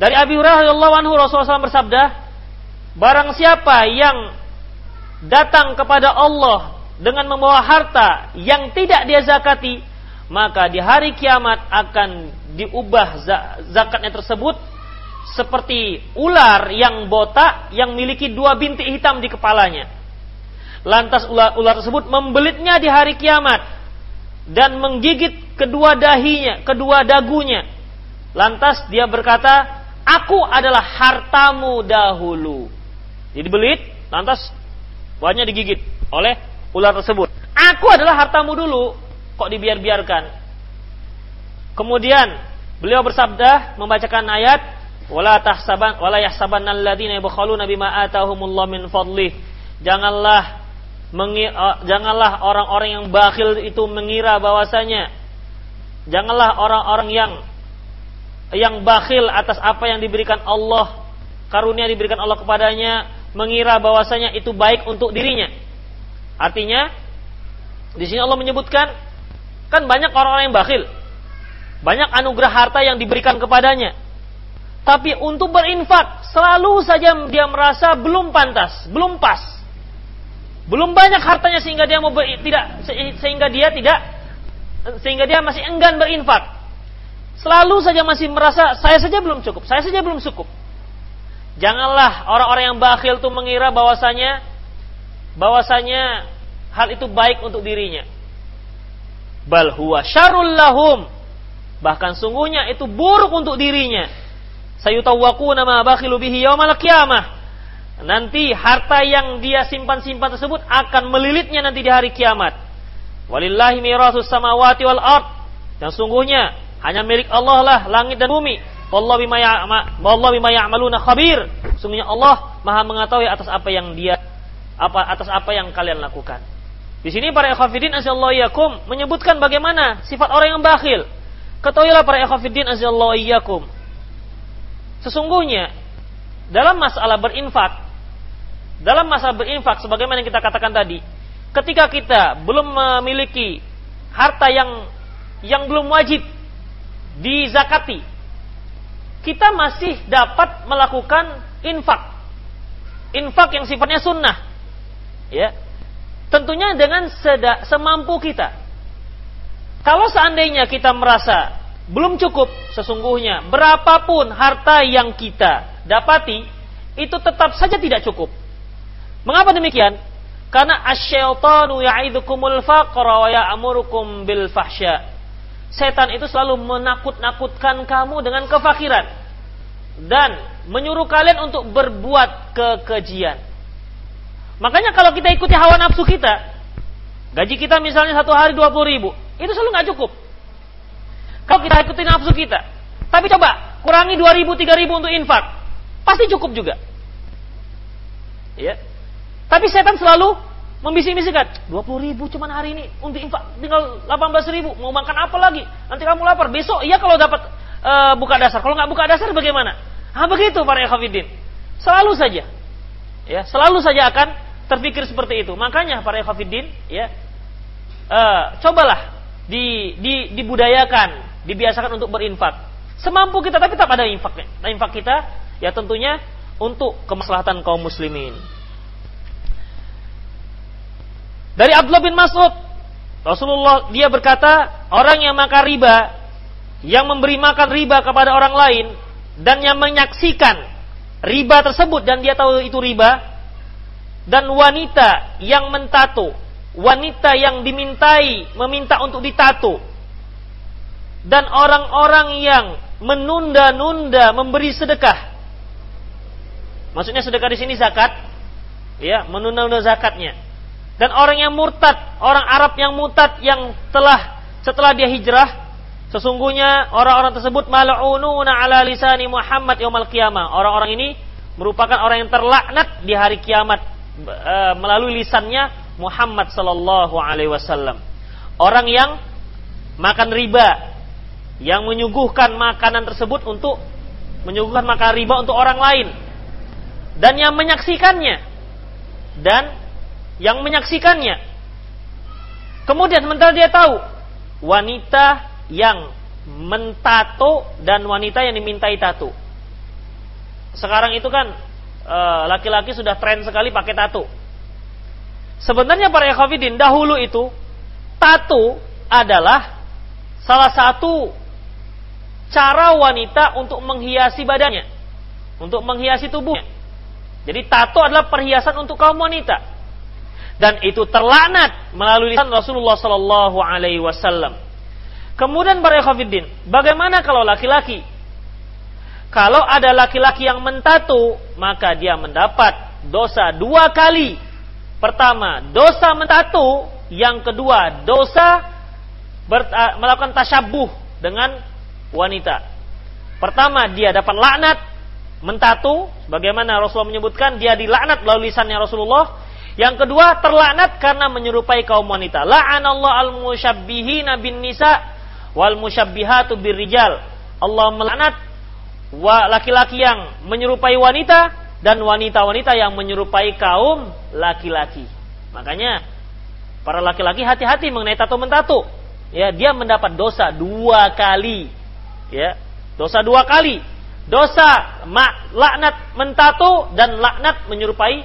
Dari Abi Hurairah anhu Rasulullah SAW bersabda, barang siapa yang datang kepada Allah dengan membawa harta yang tidak dia zakati, maka di hari kiamat akan diubah zakatnya tersebut seperti ular yang botak yang memiliki dua bintik hitam di kepalanya. Lantas ular, ular tersebut membelitnya di hari kiamat dan menggigit kedua dahinya, kedua dagunya. Lantas dia berkata, "Aku adalah hartamu dahulu." Jadi belit, lantas buahnya digigit oleh ular tersebut. Aku adalah hartamu dulu, kok dibiar-biarkan. Kemudian beliau bersabda membacakan ayat wala tahsaban wala yabkhaluna bima fadlih. Janganlah Eh, janganlah orang-orang yang bakhil itu mengira bahwasanya janganlah orang-orang yang yang bakhil atas apa yang diberikan Allah karunia diberikan Allah kepadanya mengira bahwasanya itu baik untuk dirinya. Artinya di sini Allah menyebutkan kan banyak orang-orang yang bakhil. Banyak anugerah harta yang diberikan kepadanya. Tapi untuk berinfak selalu saja dia merasa belum pantas, belum pas belum banyak hartanya sehingga dia mau ber, tidak sehingga dia tidak sehingga dia masih enggan berinfak. Selalu saja masih merasa saya saja belum cukup, saya saja belum cukup. Janganlah orang-orang yang bakhil itu mengira bahwasanya bahwasanya hal itu baik untuk dirinya. Bal huwa syarul lahum. Bahkan sungguhnya itu buruk untuk dirinya. Sayutawwaquna ma bakhilu bihi yaumal qiyamah nanti harta yang dia simpan-simpan tersebut akan melilitnya nanti di hari kiamat. Walillahi mirasus samawati wal ard. Dan sungguhnya hanya milik Allah lah langit dan bumi. Wallahu bima wallahu bima ya'maluna khabir. Sungguhnya Allah Maha mengetahui atas apa yang dia apa atas apa yang kalian lakukan. Di sini para ikhwatiddin azallahu menyebutkan bagaimana sifat orang yang bakhil. Ketahuilah para ikhwatiddin azallahu. Sesungguhnya dalam masalah berinfak dalam masa berinfak sebagaimana yang kita katakan tadi, ketika kita belum memiliki harta yang yang belum wajib dizakati, kita masih dapat melakukan infak. Infak yang sifatnya sunnah. Ya. Tentunya dengan seda, semampu kita. Kalau seandainya kita merasa belum cukup sesungguhnya berapapun harta yang kita dapati itu tetap saja tidak cukup. Mengapa demikian? Karena asyaitanu ya'idukumul faqra wa ya'murukum bil fahsya. Setan itu selalu menakut-nakutkan kamu dengan kefakiran dan menyuruh kalian untuk berbuat kekejian. Makanya kalau kita ikuti hawa nafsu kita, gaji kita misalnya satu hari 20 ribu, itu selalu nggak cukup. Kalau kita ikuti nafsu kita, tapi coba kurangi 2 ribu, 3 ribu untuk infak, pasti cukup juga. Ya. Tapi setan selalu membisik-bisikkan, 20 ribu cuman hari ini untuk infak tinggal 18 ribu, mau makan apa lagi? Nanti kamu lapar, besok iya kalau dapat uh, buka dasar, kalau nggak buka dasar bagaimana? Ah begitu para ikhwafidin. Selalu saja. Ya, selalu saja akan terpikir seperti itu. Makanya para ikhwafidin, ya, uh, cobalah di, di, dibudayakan, dibiasakan untuk berinfak. Semampu kita, tapi tak ada infak. Nah, infak kita, ya tentunya untuk kemaslahatan kaum muslimin. Dari Abdullah bin Mas'ud, Rasulullah dia berkata, orang yang makan riba, yang memberi makan riba kepada orang lain, dan yang menyaksikan riba tersebut dan dia tahu itu riba, dan wanita yang mentato, wanita yang dimintai meminta untuk ditato, dan orang-orang yang menunda-nunda memberi sedekah. Maksudnya sedekah di sini zakat, ya menunda-nunda zakatnya dan orang yang murtad, orang Arab yang murtad yang telah setelah dia hijrah, sesungguhnya orang-orang tersebut mal'ununa ala lisani Muhammad yaumal qiyamah. Orang-orang ini merupakan orang yang terlaknat di hari kiamat e, melalui lisannya Muhammad sallallahu alaihi wasallam. Orang yang makan riba, yang menyuguhkan makanan tersebut untuk menyuguhkan makan riba untuk orang lain dan yang menyaksikannya dan yang menyaksikannya. Kemudian sementara dia tahu wanita yang mentato dan wanita yang dimintai tato. Sekarang itu kan eh, laki-laki sudah tren sekali pakai tato. Sebenarnya para ikhwafidin dahulu itu tato adalah salah satu cara wanita untuk menghiasi badannya, untuk menghiasi tubuhnya. Jadi tato adalah perhiasan untuk kaum wanita dan itu terlaknat melalui lisan Rasulullah Sallallahu Alaihi Wasallam. Kemudian para ikhwatiddin, bagaimana kalau laki-laki? Kalau ada laki-laki yang mentato, maka dia mendapat dosa dua kali. Pertama, dosa mentato. Yang kedua, dosa melakukan tasyabuh dengan wanita. Pertama, dia dapat laknat mentato, bagaimana Rasulullah menyebutkan dia dilaknat melalui lisannya Rasulullah yang kedua terlaknat karena menyerupai kaum wanita. La'anallahu al-musyabbihina bin nisa wal musyabbihatu birrijal. Allah melaknat laki-laki yang menyerupai wanita dan wanita-wanita yang menyerupai kaum laki-laki. Makanya para laki-laki hati-hati mengenai tato mentato. Ya, dia mendapat dosa dua kali. Ya, dosa dua kali. Dosa mak, laknat mentato dan laknat menyerupai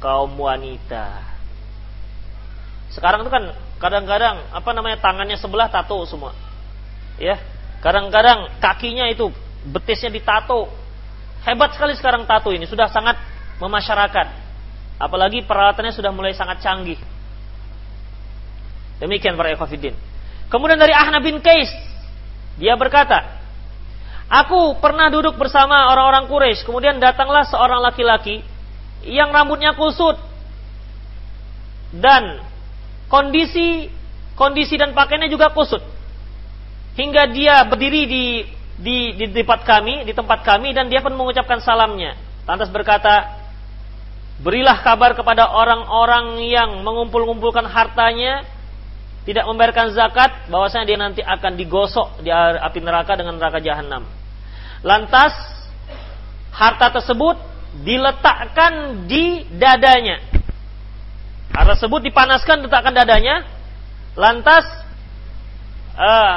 kaum wanita. Sekarang itu kan kadang-kadang apa namanya tangannya sebelah tato semua. Ya. Kadang-kadang kakinya itu betisnya ditato. Hebat sekali sekarang tato ini sudah sangat memasyarakat. Apalagi peralatannya sudah mulai sangat canggih. Demikian para ikhwatiddin. Kemudian dari Ahna bin Qais dia berkata, Aku pernah duduk bersama orang-orang Quraisy, kemudian datanglah seorang laki-laki yang rambutnya kusut dan kondisi kondisi dan pakaiannya juga kusut hingga dia berdiri di di di tempat kami di tempat kami dan dia pun mengucapkan salamnya. Lantas berkata berilah kabar kepada orang-orang yang mengumpul-ngumpulkan hartanya tidak membayarkan zakat bahwasanya dia nanti akan digosok di api neraka dengan neraka jahanam. Lantas harta tersebut diletakkan di dadanya. Hal tersebut dipanaskan diletakkan dadanya, lantas uh,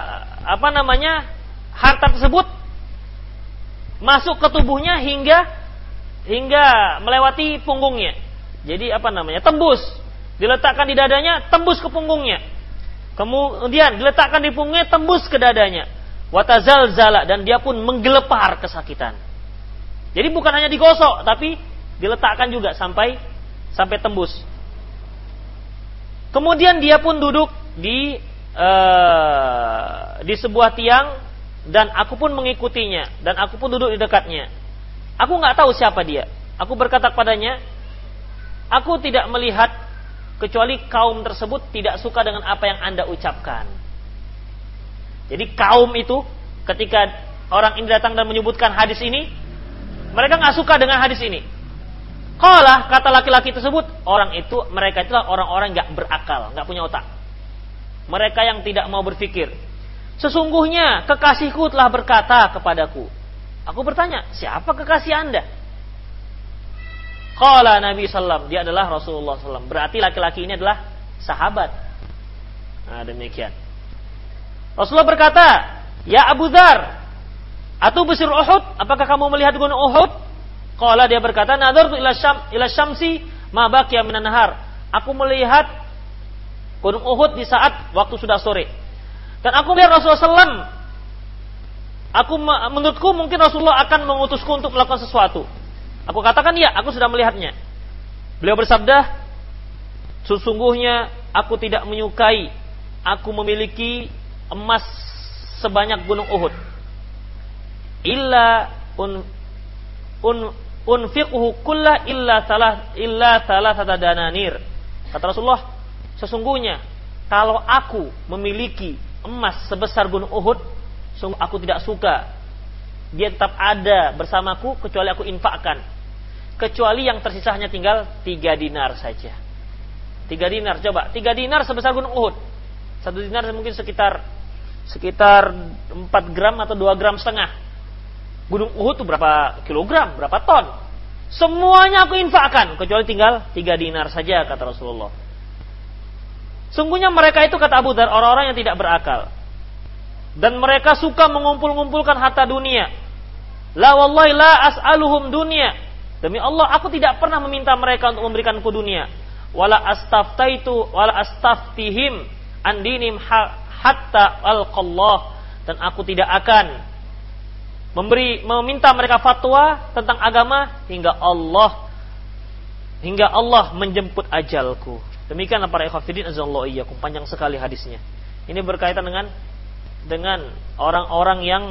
apa namanya harta tersebut masuk ke tubuhnya hingga hingga melewati punggungnya. Jadi apa namanya tembus, diletakkan di dadanya, tembus ke punggungnya. Kemudian diletakkan di punggungnya, tembus ke dadanya. Watazal zala dan dia pun menggelepar kesakitan. Jadi bukan hanya digosok, tapi diletakkan juga sampai sampai tembus. Kemudian dia pun duduk di uh, di sebuah tiang dan aku pun mengikutinya dan aku pun duduk di dekatnya. Aku nggak tahu siapa dia. Aku berkata kepadanya, aku tidak melihat kecuali kaum tersebut tidak suka dengan apa yang anda ucapkan. Jadi kaum itu ketika orang ini datang dan menyebutkan hadis ini, mereka nggak suka dengan hadis ini. Kalah kata laki-laki tersebut, orang itu mereka itulah orang-orang nggak berakal, nggak punya otak. Mereka yang tidak mau berpikir. Sesungguhnya kekasihku telah berkata kepadaku. Aku bertanya, siapa kekasih anda? Kala Nabi Sallam, dia adalah Rasulullah Sallam. Berarti laki-laki ini adalah sahabat. Nah, demikian. Rasulullah berkata, Ya Abu Dhar, atau besir Uhud, apakah kamu melihat gunung Uhud? Kala dia berkata, Nadar ila, syam, syamsi ma baqiya. Aku melihat gunung Uhud di saat waktu sudah sore. Dan aku melihat Rasulullah SAW. Aku menurutku mungkin Rasulullah akan mengutusku untuk melakukan sesuatu. Aku katakan ya, aku sudah melihatnya. Beliau bersabda, sesungguhnya aku tidak menyukai aku memiliki emas sebanyak gunung Uhud. Illa un un unfiqhu kullah illa salah illa salah dananir. Kata Rasulullah, sesungguhnya kalau aku memiliki emas sebesar gunung Uhud, sungguh aku tidak suka dia tetap ada bersamaku kecuali aku infakkan kecuali yang tersisa hanya tinggal tiga dinar saja. Tiga dinar, coba. Tiga dinar sebesar gunung Uhud. Satu dinar mungkin sekitar sekitar 4 gram atau 2 gram setengah. Gunung Uhud itu berapa kilogram, berapa ton. Semuanya aku infakkan, kecuali tinggal tiga dinar saja, kata Rasulullah. Sungguhnya mereka itu kata Abu Dar orang-orang yang tidak berakal. Dan mereka suka mengumpul-ngumpulkan harta dunia. La wallahi la as'aluhum dunia Demi Allah, aku tidak pernah meminta mereka untuk memberikanku dunia. Wala astaftaitu wala astaftihim andinim hatta alqallah dan aku tidak akan memberi meminta mereka fatwa tentang agama hingga Allah hingga Allah menjemput ajalku. Demikianlah para ikhwatiddin azallahu iyyakum. Panjang sekali hadisnya. Ini berkaitan dengan dengan orang-orang yang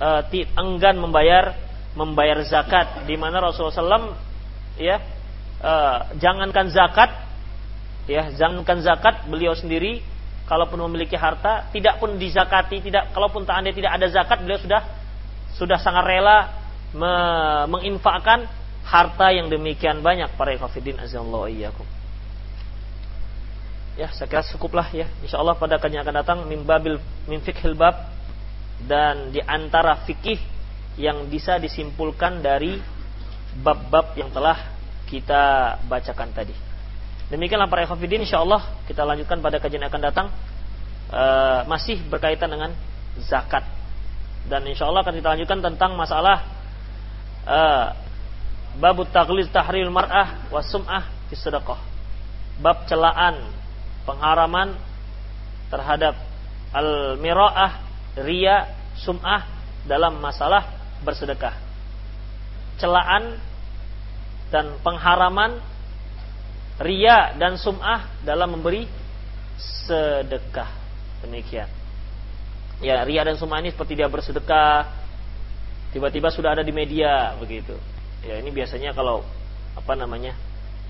uh, enggan membayar membayar zakat. Di mana Rasulullah SAW ya uh, jangankan zakat ya jangankan zakat beliau sendiri kalaupun memiliki harta tidak pun dizakati tidak kalaupun tak anda tidak ada zakat beliau sudah sudah sangat rela me, menginfakkan harta yang demikian banyak para ikhwatiddin azallahu iyyakum ya saya kira cukuplah ya insyaallah pada kajian akan datang mimbabil min fikhil bab dan di antara fikih yang bisa disimpulkan dari bab-bab yang telah kita bacakan tadi. Demikianlah para ikhwafidin insyaallah kita lanjutkan pada kajian akan datang e, masih berkaitan dengan zakat. Dan insyaallah akan kita lanjutkan tentang masalah e, bab taghliz tahril mar'ah wa sum'ah fi sedekah. Bab celaan pengharaman terhadap al-mira'ah, ria, sum'ah dalam masalah bersedekah. Celaan dan pengharaman ria dan sum'ah dalam memberi sedekah. Demikian. Ya, ria dan sum'ah ini seperti dia bersedekah tiba-tiba sudah ada di media begitu. Ya, ini biasanya kalau apa namanya?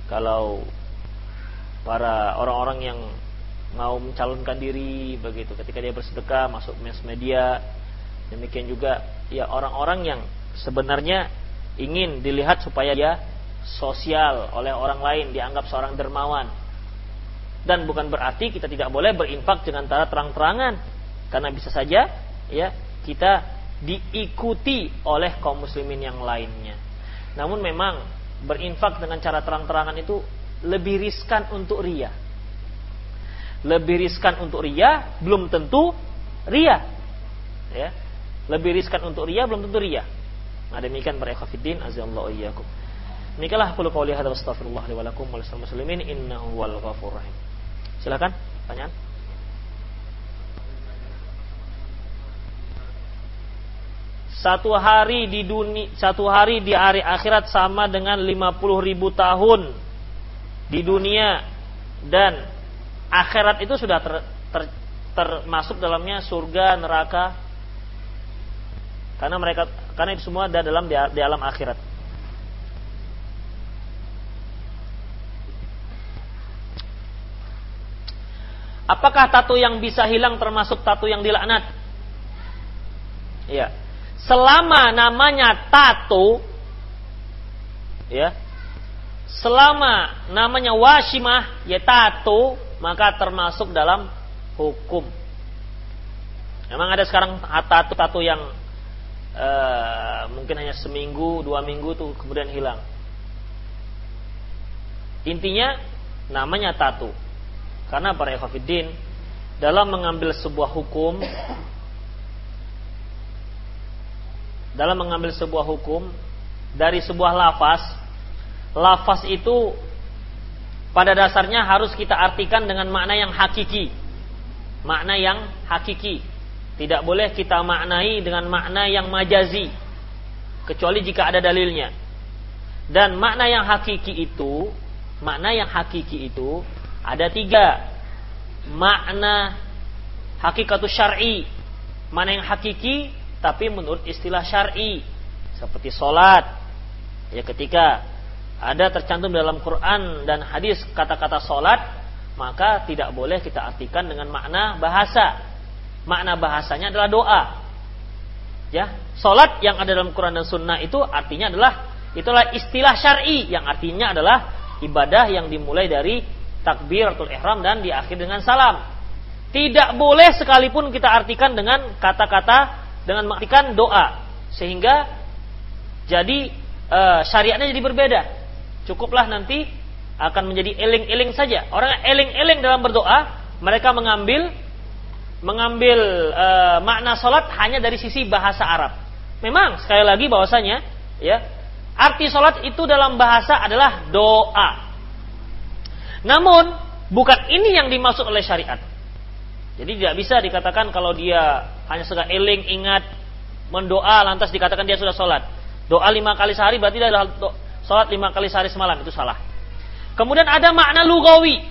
Kalau para orang-orang yang mau mencalonkan diri begitu ketika dia bersedekah masuk mass media Demikian juga ya orang-orang yang sebenarnya ingin dilihat supaya dia sosial oleh orang lain, dianggap seorang dermawan. Dan bukan berarti kita tidak boleh berinfak dengan cara terang-terangan, karena bisa saja ya kita diikuti oleh kaum muslimin yang lainnya. Namun memang berinfak dengan cara terang-terangan itu lebih riskan untuk ria. Lebih riskan untuk ria, belum tentu ria. Ya, lebih riskan untuk ria belum tentu ria. Nah demikian para ikhwatiddin azallahu iyyakum. Demikianlah aku qauli hadza wastaghfirullah li wa lakum wa lisal muslimin innahu wal ghafur rahim. Silakan, pertanyaan. Satu hari di dunia, satu hari di hari akhirat sama dengan 50 ribu tahun di dunia dan akhirat itu sudah ter, ter, termasuk dalamnya surga, neraka, karena mereka karena itu semua ada dalam di, di alam akhirat. Apakah tato yang bisa hilang termasuk tato yang dilaknat? Ya. Selama namanya tato ya. Selama namanya washimah ya tato maka termasuk dalam hukum. Memang ada sekarang tato-tato yang uh, mungkin hanya seminggu, dua minggu tuh kemudian hilang. Intinya namanya tato. Karena para ikhwatiddin dalam mengambil sebuah hukum dalam mengambil sebuah hukum dari sebuah lafaz lafaz itu pada dasarnya harus kita artikan dengan makna yang hakiki. Makna yang hakiki. Tidak boleh kita maknai dengan makna yang majazi kecuali jika ada dalilnya. Dan makna yang hakiki itu makna yang hakiki itu ada tiga. Makna hakikatus syar'i. Mana yang hakiki tapi menurut istilah syar'i. Seperti solat. Ya ketika ada tercantum dalam Quran dan hadis kata-kata solat maka tidak boleh kita artikan dengan makna bahasa. Makna bahasanya adalah doa. Ya solat yang ada dalam Quran dan Sunnah itu artinya adalah itulah istilah syar'i yang artinya adalah ibadah yang dimulai dari takbiratul ihram dan diakhiri dengan salam. Tidak boleh sekalipun kita artikan dengan kata-kata dengan mengartikan doa. Sehingga jadi e, syariatnya jadi berbeda. Cukuplah nanti akan menjadi eling-eling saja. Orang eling-eling dalam berdoa, mereka mengambil mengambil e, makna salat hanya dari sisi bahasa Arab. Memang sekali lagi bahwasanya ya, arti salat itu dalam bahasa adalah doa. Namun bukan ini yang dimaksud oleh syariat. Jadi tidak bisa dikatakan kalau dia hanya sekedar eling, ingat, mendoa, lantas dikatakan dia sudah sholat. Doa lima kali sehari berarti adalah sholat lima kali sehari semalam itu salah. Kemudian ada makna lugawi.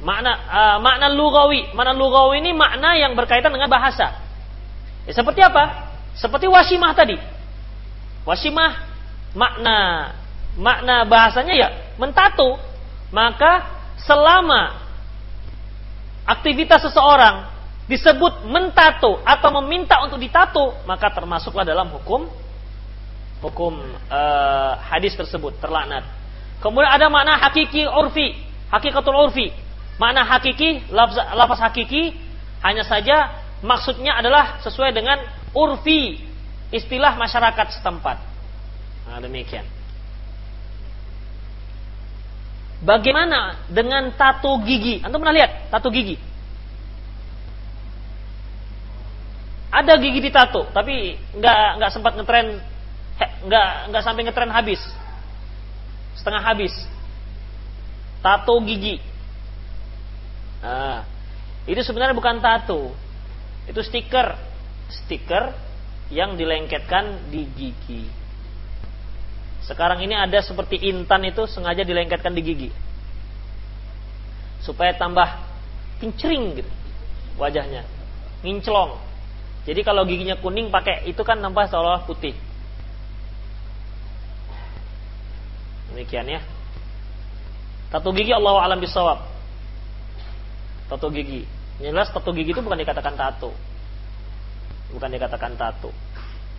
Makna uh, makna lugawi, makna lugawi ini makna yang berkaitan dengan bahasa. Ya, seperti apa? Seperti wasimah tadi. Wasimah makna makna bahasanya ya mentato. Maka selama aktivitas seseorang disebut mentato atau meminta untuk ditato, maka termasuklah dalam hukum hukum uh, hadis tersebut terlaknat. Kemudian ada makna hakiki urfi, hakikatul urfi. Makna hakiki, lafaz, hakiki hanya saja maksudnya adalah sesuai dengan urfi, istilah masyarakat setempat. Nah, demikian. Bagaimana dengan tato gigi? Antum pernah lihat tato gigi? Ada gigi ditato, tapi nggak nggak sempat ngetren, nggak nggak sampai ngetren habis, setengah habis. Tato gigi. Nah, itu sebenarnya bukan tato, itu stiker, stiker yang dilengketkan di gigi. Sekarang ini ada seperti intan itu sengaja dilengketkan di gigi. Supaya tambah kincring gitu wajahnya. Nginclong. Jadi kalau giginya kuning pakai itu kan nampak seolah putih. Demikian ya. Tato gigi Allah alam bisawab. Tato gigi. Jelas tato gigi itu bukan dikatakan tato. Bukan dikatakan tato.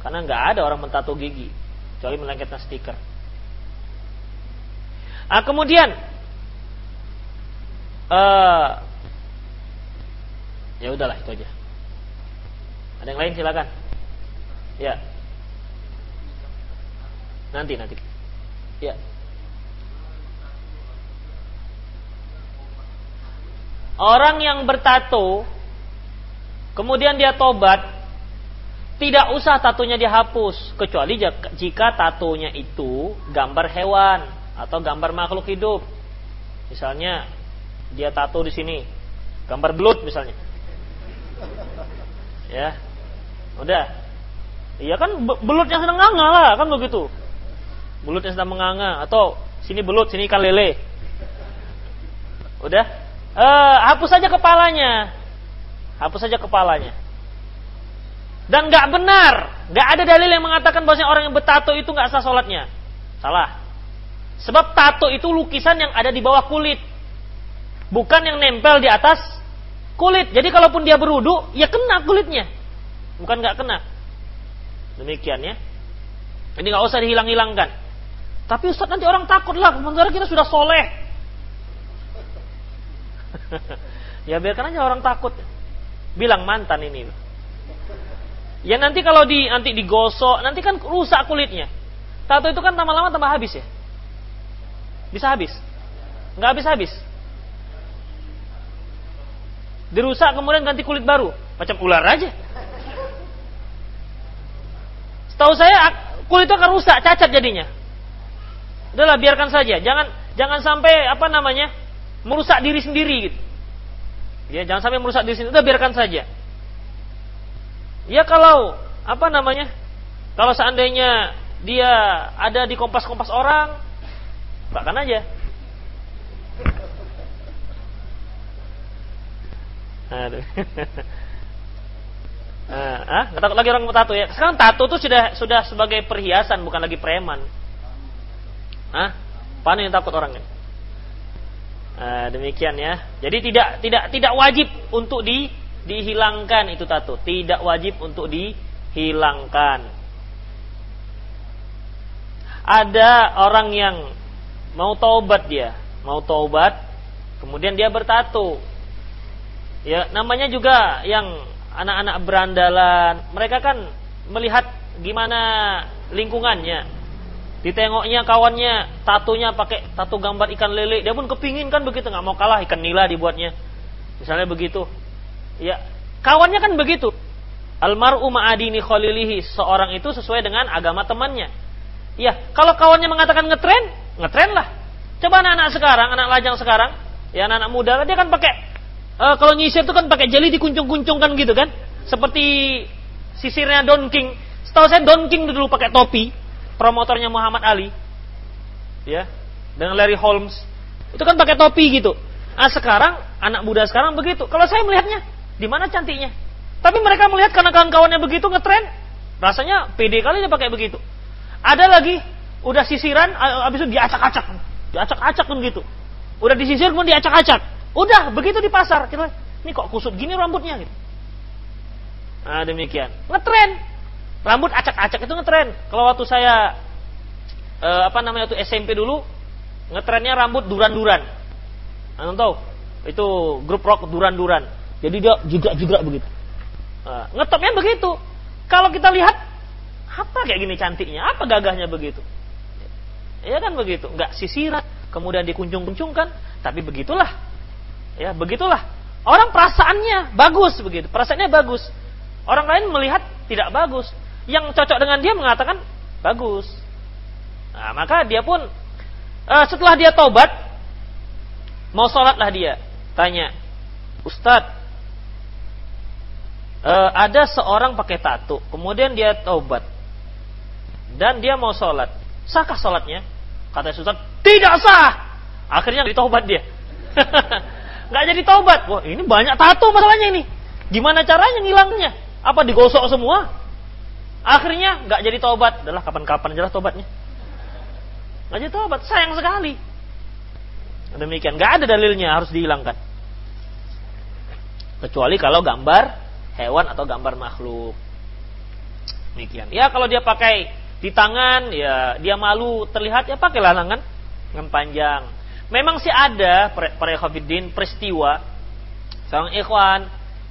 Karena nggak ada orang mentato gigi kecuali melengketkan stiker. Ah, kemudian uh, ya udahlah itu aja. Ada yang lain silakan. Ya. Nanti nanti. Ya. Orang yang bertato kemudian dia tobat tidak usah tatonya dihapus kecuali jika tatonya itu gambar hewan atau gambar makhluk hidup. Misalnya dia tato di sini gambar belut misalnya. Ya. Udah. Iya kan belutnya sedang nganga lah, kan begitu. Belutnya sedang menganga atau sini belut, sini ikan lele. Udah. Eh, hapus saja kepalanya. Hapus saja kepalanya. Dan nggak benar, nggak ada dalil yang mengatakan bahwa orang yang bertato itu nggak sah sholatnya. Salah. Sebab tato itu lukisan yang ada di bawah kulit, bukan yang nempel di atas kulit. Jadi kalaupun dia berudu, ya kena kulitnya, bukan nggak kena. Demikian ya. Ini nggak usah dihilang-hilangkan. Tapi Ustaz nanti orang takut lah, sementara kita sudah soleh. ya biarkan aja orang takut. Bilang mantan ini. Ya nanti kalau di nanti digosok, nanti kan rusak kulitnya. Tato itu kan lama-lama tambah habis ya. Bisa habis? Nggak habis-habis. Dirusak kemudian ganti kulit baru, macam ular aja. Setahu saya kulit itu akan rusak, cacat jadinya. Udahlah biarkan saja, jangan jangan sampai apa namanya merusak diri sendiri gitu. Ya jangan sampai merusak diri sendiri, udah biarkan saja. Ya kalau apa namanya? Kalau seandainya dia ada di kompas-kompas orang, bahkan aja. Aduh. ah, nggak takut lagi orang tato ya. Sekarang tato tuh sudah sudah sebagai perhiasan, bukan lagi preman. Ah, Mana yang takut orangnya? Nah, demikian ya. Jadi tidak tidak tidak wajib untuk di dihilangkan itu tato. Tidak wajib untuk dihilangkan. Ada orang yang mau taubat dia, mau taubat, kemudian dia bertato. Ya, namanya juga yang anak-anak berandalan. Mereka kan melihat gimana lingkungannya. Ditengoknya kawannya tatunya pakai tato gambar ikan lele, dia pun kepingin kan begitu, nggak mau kalah ikan nila dibuatnya. Misalnya begitu. Ya, kawannya kan begitu. Almaru ma'adini khalilihi. Seorang itu sesuai dengan agama temannya. Ya, kalau kawannya mengatakan ngetren, ngetren lah. Coba anak-anak sekarang, anak lajang sekarang, ya anak-anak muda, dia kan pakai uh, kalau nyisir itu kan pakai jeli dikuncung-kuncungkan gitu kan. Seperti sisirnya Don King. Setahu saya Don King dulu pakai topi, promotornya Muhammad Ali. Ya, dengan Larry Holmes. Itu kan pakai topi gitu. Ah sekarang anak muda sekarang begitu. Kalau saya melihatnya, di mana cantiknya? Tapi mereka melihat karena kawan-kawannya begitu ngetren, rasanya pede kali dia pakai begitu. Ada lagi udah sisiran, habis itu diacak-acak, diacak-acak pun gitu. Udah disisir pun diacak-acak. Udah begitu di pasar, kita ini kok kusut gini rambutnya gitu. Nah demikian, ngetren. Rambut acak-acak itu ngetren. Kalau waktu saya eh, apa namanya waktu SMP dulu, ngetrennya rambut duran-duran. Anda tahu? Itu grup rock duran-duran. Jadi dia juga-juga begitu. Nah, ngetopnya begitu. Kalau kita lihat apa kayak gini cantiknya, apa gagahnya begitu? Ya kan begitu, nggak sisiran, kemudian dikuncung-kuncungkan, tapi begitulah. Ya, begitulah. Orang perasaannya bagus begitu, perasaannya bagus. Orang lain melihat tidak bagus. Yang cocok dengan dia mengatakan bagus. Nah, maka dia pun uh, setelah dia tobat mau sholatlah dia. Tanya Ustadz uh, ada seorang pakai tato kemudian dia taubat dan dia mau sholat. Sahkah sholatnya? Kata Ustadz tidak sah. Akhirnya ditaubat dia. Nggak jadi taubat. Wah ini banyak tato masalahnya ini. Gimana caranya ngilangnya? Apa digosok semua akhirnya nggak jadi taubat. Adalah kapan-kapan jelas taubatnya. Nggak jadi taubat. Sayang sekali. Demikian, nggak ada dalilnya. Harus dihilangkan. Kecuali kalau gambar hewan atau gambar makhluk. Demikian. Ya kalau dia pakai di tangan, ya dia malu. Terlihat, ya pakailah lengan lengan panjang. Memang sih ada para ikhwatiddin peristiwa. Seorang ikhwan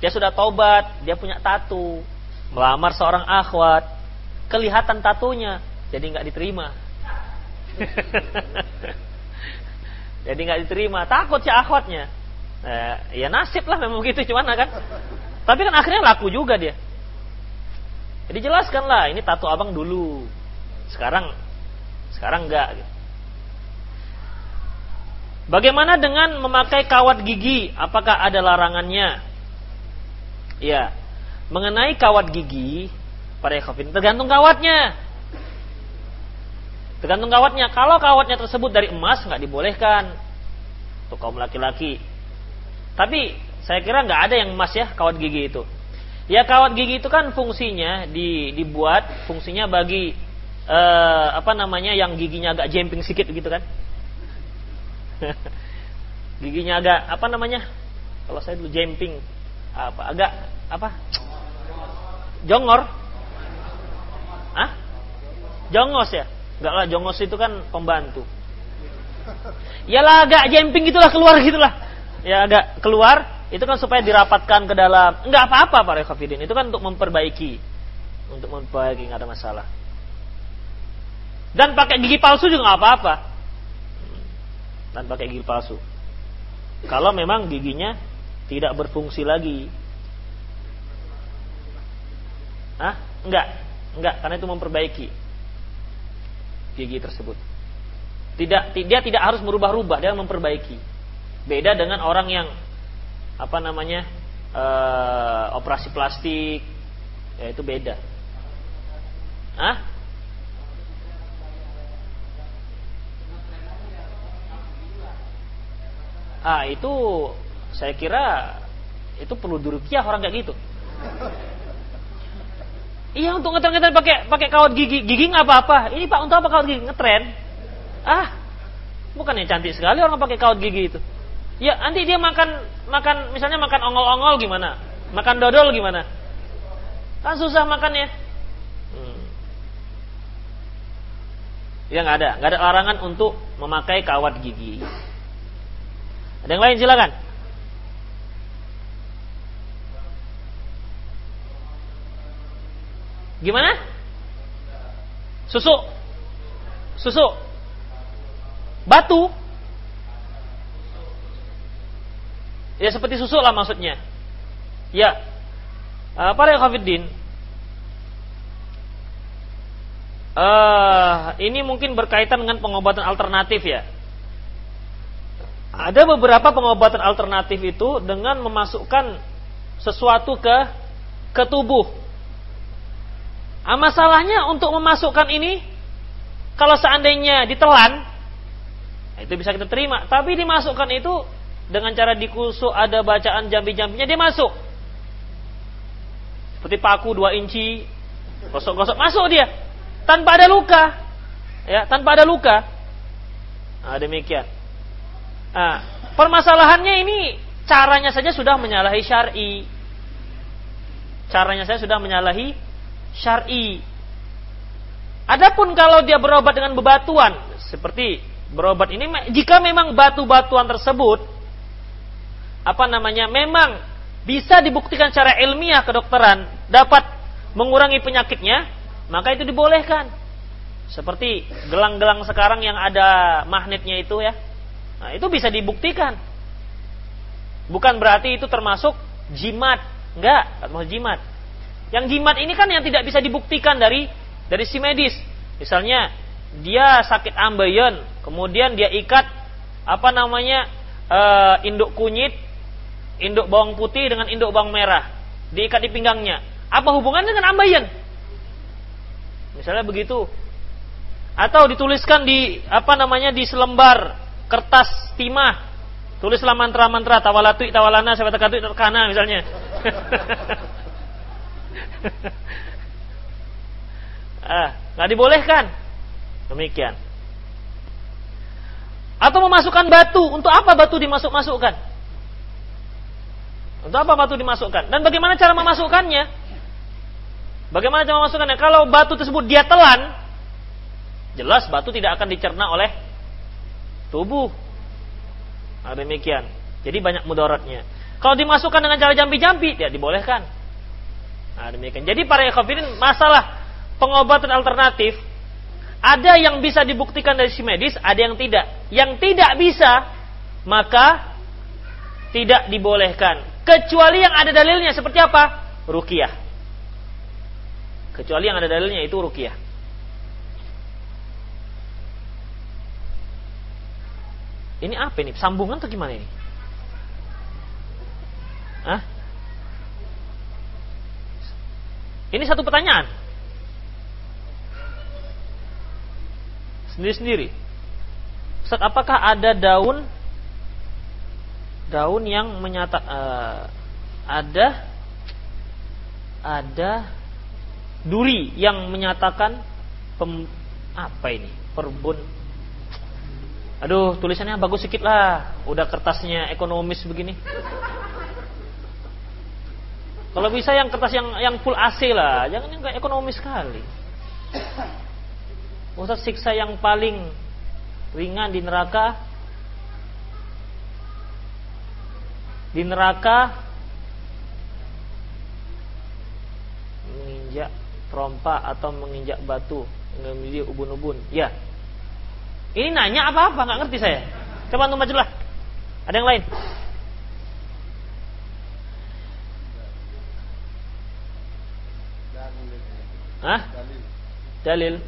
dia sudah taubat, dia punya tato, melamar seorang akhwat, kelihatan tatunya, jadi nggak diterima. Jadi nggak diterima, takut si akhwatnya. Eh, ya nasib lah memang begitu cuman kan. Tapi kan akhirnya laku juga dia. Jadi jelaskanlah ini tato abang dulu. Sekarang sekarang enggak gitu. Bagaimana dengan memakai kawat gigi? Apakah ada larangannya? Ya, mengenai kawat gigi, para ikhwin tergantung kawatnya. Tergantung kawatnya. Kalau kawatnya tersebut dari emas nggak dibolehkan untuk kaum laki-laki. Tapi saya kira nggak ada yang emas ya kawat gigi itu. Ya kawat gigi itu kan fungsinya di, dibuat fungsinya bagi eh, apa namanya yang giginya agak jemping sedikit gitu kan. giginya agak apa namanya? Kalau saya dulu jemping apa agak apa? Jongor. Ah? Jongos ya? Enggak lah, jongos itu kan pembantu. Ya lah agak jemping gitulah keluar gitulah. Ya agak keluar, itu kan supaya dirapatkan ke dalam. Enggak apa-apa Pak Rekhafidin, itu kan untuk memperbaiki. Untuk memperbaiki, nggak ada masalah. Dan pakai gigi palsu juga nggak apa-apa. Dan pakai gigi palsu. Kalau memang giginya tidak berfungsi lagi. Hah? Enggak. Enggak, karena itu memperbaiki gigi tersebut. Tidak dia tidak harus merubah-rubah, dia memperbaiki. Beda dengan orang yang apa namanya? Uh, operasi plastik, ya itu beda. Hah? Ah itu saya kira itu perlu dirukiah orang kayak gitu. Iya untuk ngetren-ngetren pakai pakai kawat gigi, gigi nggak apa-apa. Ini pak untuk apa kawat gigi ngetren? Ah, bukannya cantik sekali orang pakai kawat gigi itu. Ya nanti dia makan makan misalnya makan ongol-ongol gimana? Makan dodol gimana? Kan susah makannya. Hmm. Ya nggak ada, nggak ada larangan untuk memakai kawat gigi. Ada yang lain silakan. Gimana? Susu. Susu. Batu. Ya seperti susu lah maksudnya. Ya. Uh, para Khafiddin. Uh, ini mungkin berkaitan dengan pengobatan alternatif ya. Ada beberapa pengobatan alternatif itu dengan memasukkan sesuatu ke ke tubuh. Ah, masalahnya untuk memasukkan ini kalau seandainya ditelan itu bisa kita terima, tapi dimasukkan itu dengan cara dikusuk ada bacaan jambi-jambinya dia masuk. Seperti paku dua inci, gosok-gosok masuk dia tanpa ada luka. Ya, tanpa ada luka. Nah, demikian. Nah, permasalahannya ini caranya saja sudah menyalahi syar'i. Caranya saya sudah menyalahi syar'i. Adapun kalau dia berobat dengan bebatuan, seperti berobat ini jika memang batu-batuan tersebut apa namanya memang bisa dibuktikan secara ilmiah kedokteran dapat mengurangi penyakitnya, maka itu dibolehkan. Seperti gelang-gelang sekarang yang ada magnetnya itu ya. Nah, itu bisa dibuktikan. Bukan berarti itu termasuk jimat. Enggak, termasuk jimat. Yang jimat ini kan yang tidak bisa dibuktikan dari dari si medis. Misalnya dia sakit ambeien, kemudian dia ikat apa namanya e, induk kunyit, induk bawang putih dengan induk bawang merah, diikat di pinggangnya. Apa hubungannya dengan ambeien? Misalnya begitu. Atau dituliskan di apa namanya di selembar kertas timah tulislah mantra-mantra tawalatu tawalana sabatakatu terkana misalnya ah nggak dibolehkan demikian atau memasukkan batu untuk apa batu dimasuk-masukkan untuk apa batu dimasukkan dan bagaimana cara memasukkannya bagaimana cara memasukkannya kalau batu tersebut dia telan jelas batu tidak akan dicerna oleh tubuh. Nah, demikian. Jadi banyak mudaratnya. Kalau dimasukkan dengan cara jampi-jampi, ya dibolehkan. Nah, demikian. Jadi para ekofidin masalah pengobatan alternatif ada yang bisa dibuktikan dari si medis, ada yang tidak. Yang tidak bisa, maka tidak dibolehkan. Kecuali yang ada dalilnya seperti apa? Rukiah. Kecuali yang ada dalilnya itu rukiah. Ini apa ini? Sambungan atau gimana ini? Hah? Ini satu pertanyaan. Sendiri-sendiri. Ustaz, apakah ada daun daun yang menyata uh, ada ada duri yang menyatakan pem, apa ini? Perbun Aduh, tulisannya bagus sedikit lah. Udah kertasnya ekonomis begini. Kalau bisa yang kertas yang yang full AC lah, jangan yang ekonomis sekali. Ustaz siksa yang paling ringan di neraka. Di neraka. Menginjak trompa atau menginjak batu. Menginjak ubun-ubun. Ya. Ini nanya apa-apa nggak ngerti saya. Coba untuk majulah. Ada yang lain Hah? Dalil.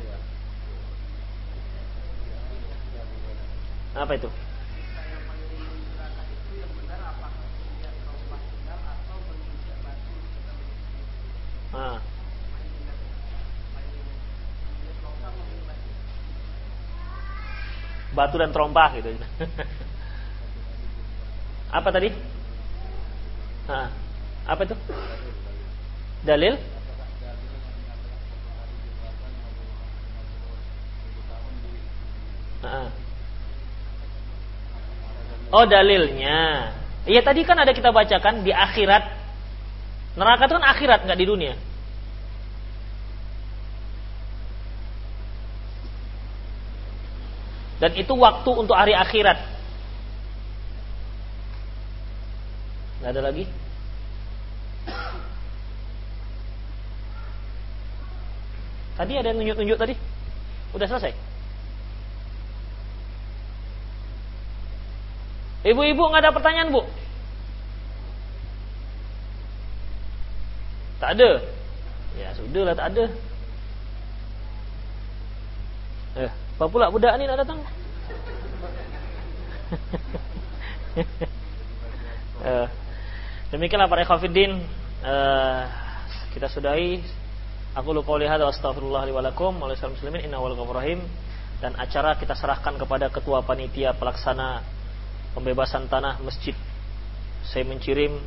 Apa itu? Ah. Batu dan trompa gitu. apa tadi? Ah. Apa itu? Dalil? Oh dalilnya. Iya tadi kan ada kita bacakan di akhirat. Neraka itu kan akhirat nggak di dunia. Dan itu waktu untuk hari akhirat. Nggak ada lagi? Tadi ada yang nunjuk-nunjuk tadi? Udah selesai? Ibu-ibu nggak ada pertanyaan bu? Tak ada. Ya sudah lah tak ada. Eh, apa pula budak ni nak datang? eh, demikianlah para khafidin eh, kita sudahi aku lupa lihat astagfirullah li walakum wa muslimin inna wal dan acara kita serahkan kepada ketua panitia pelaksana pembebasan tanah masjid. Saya mencirim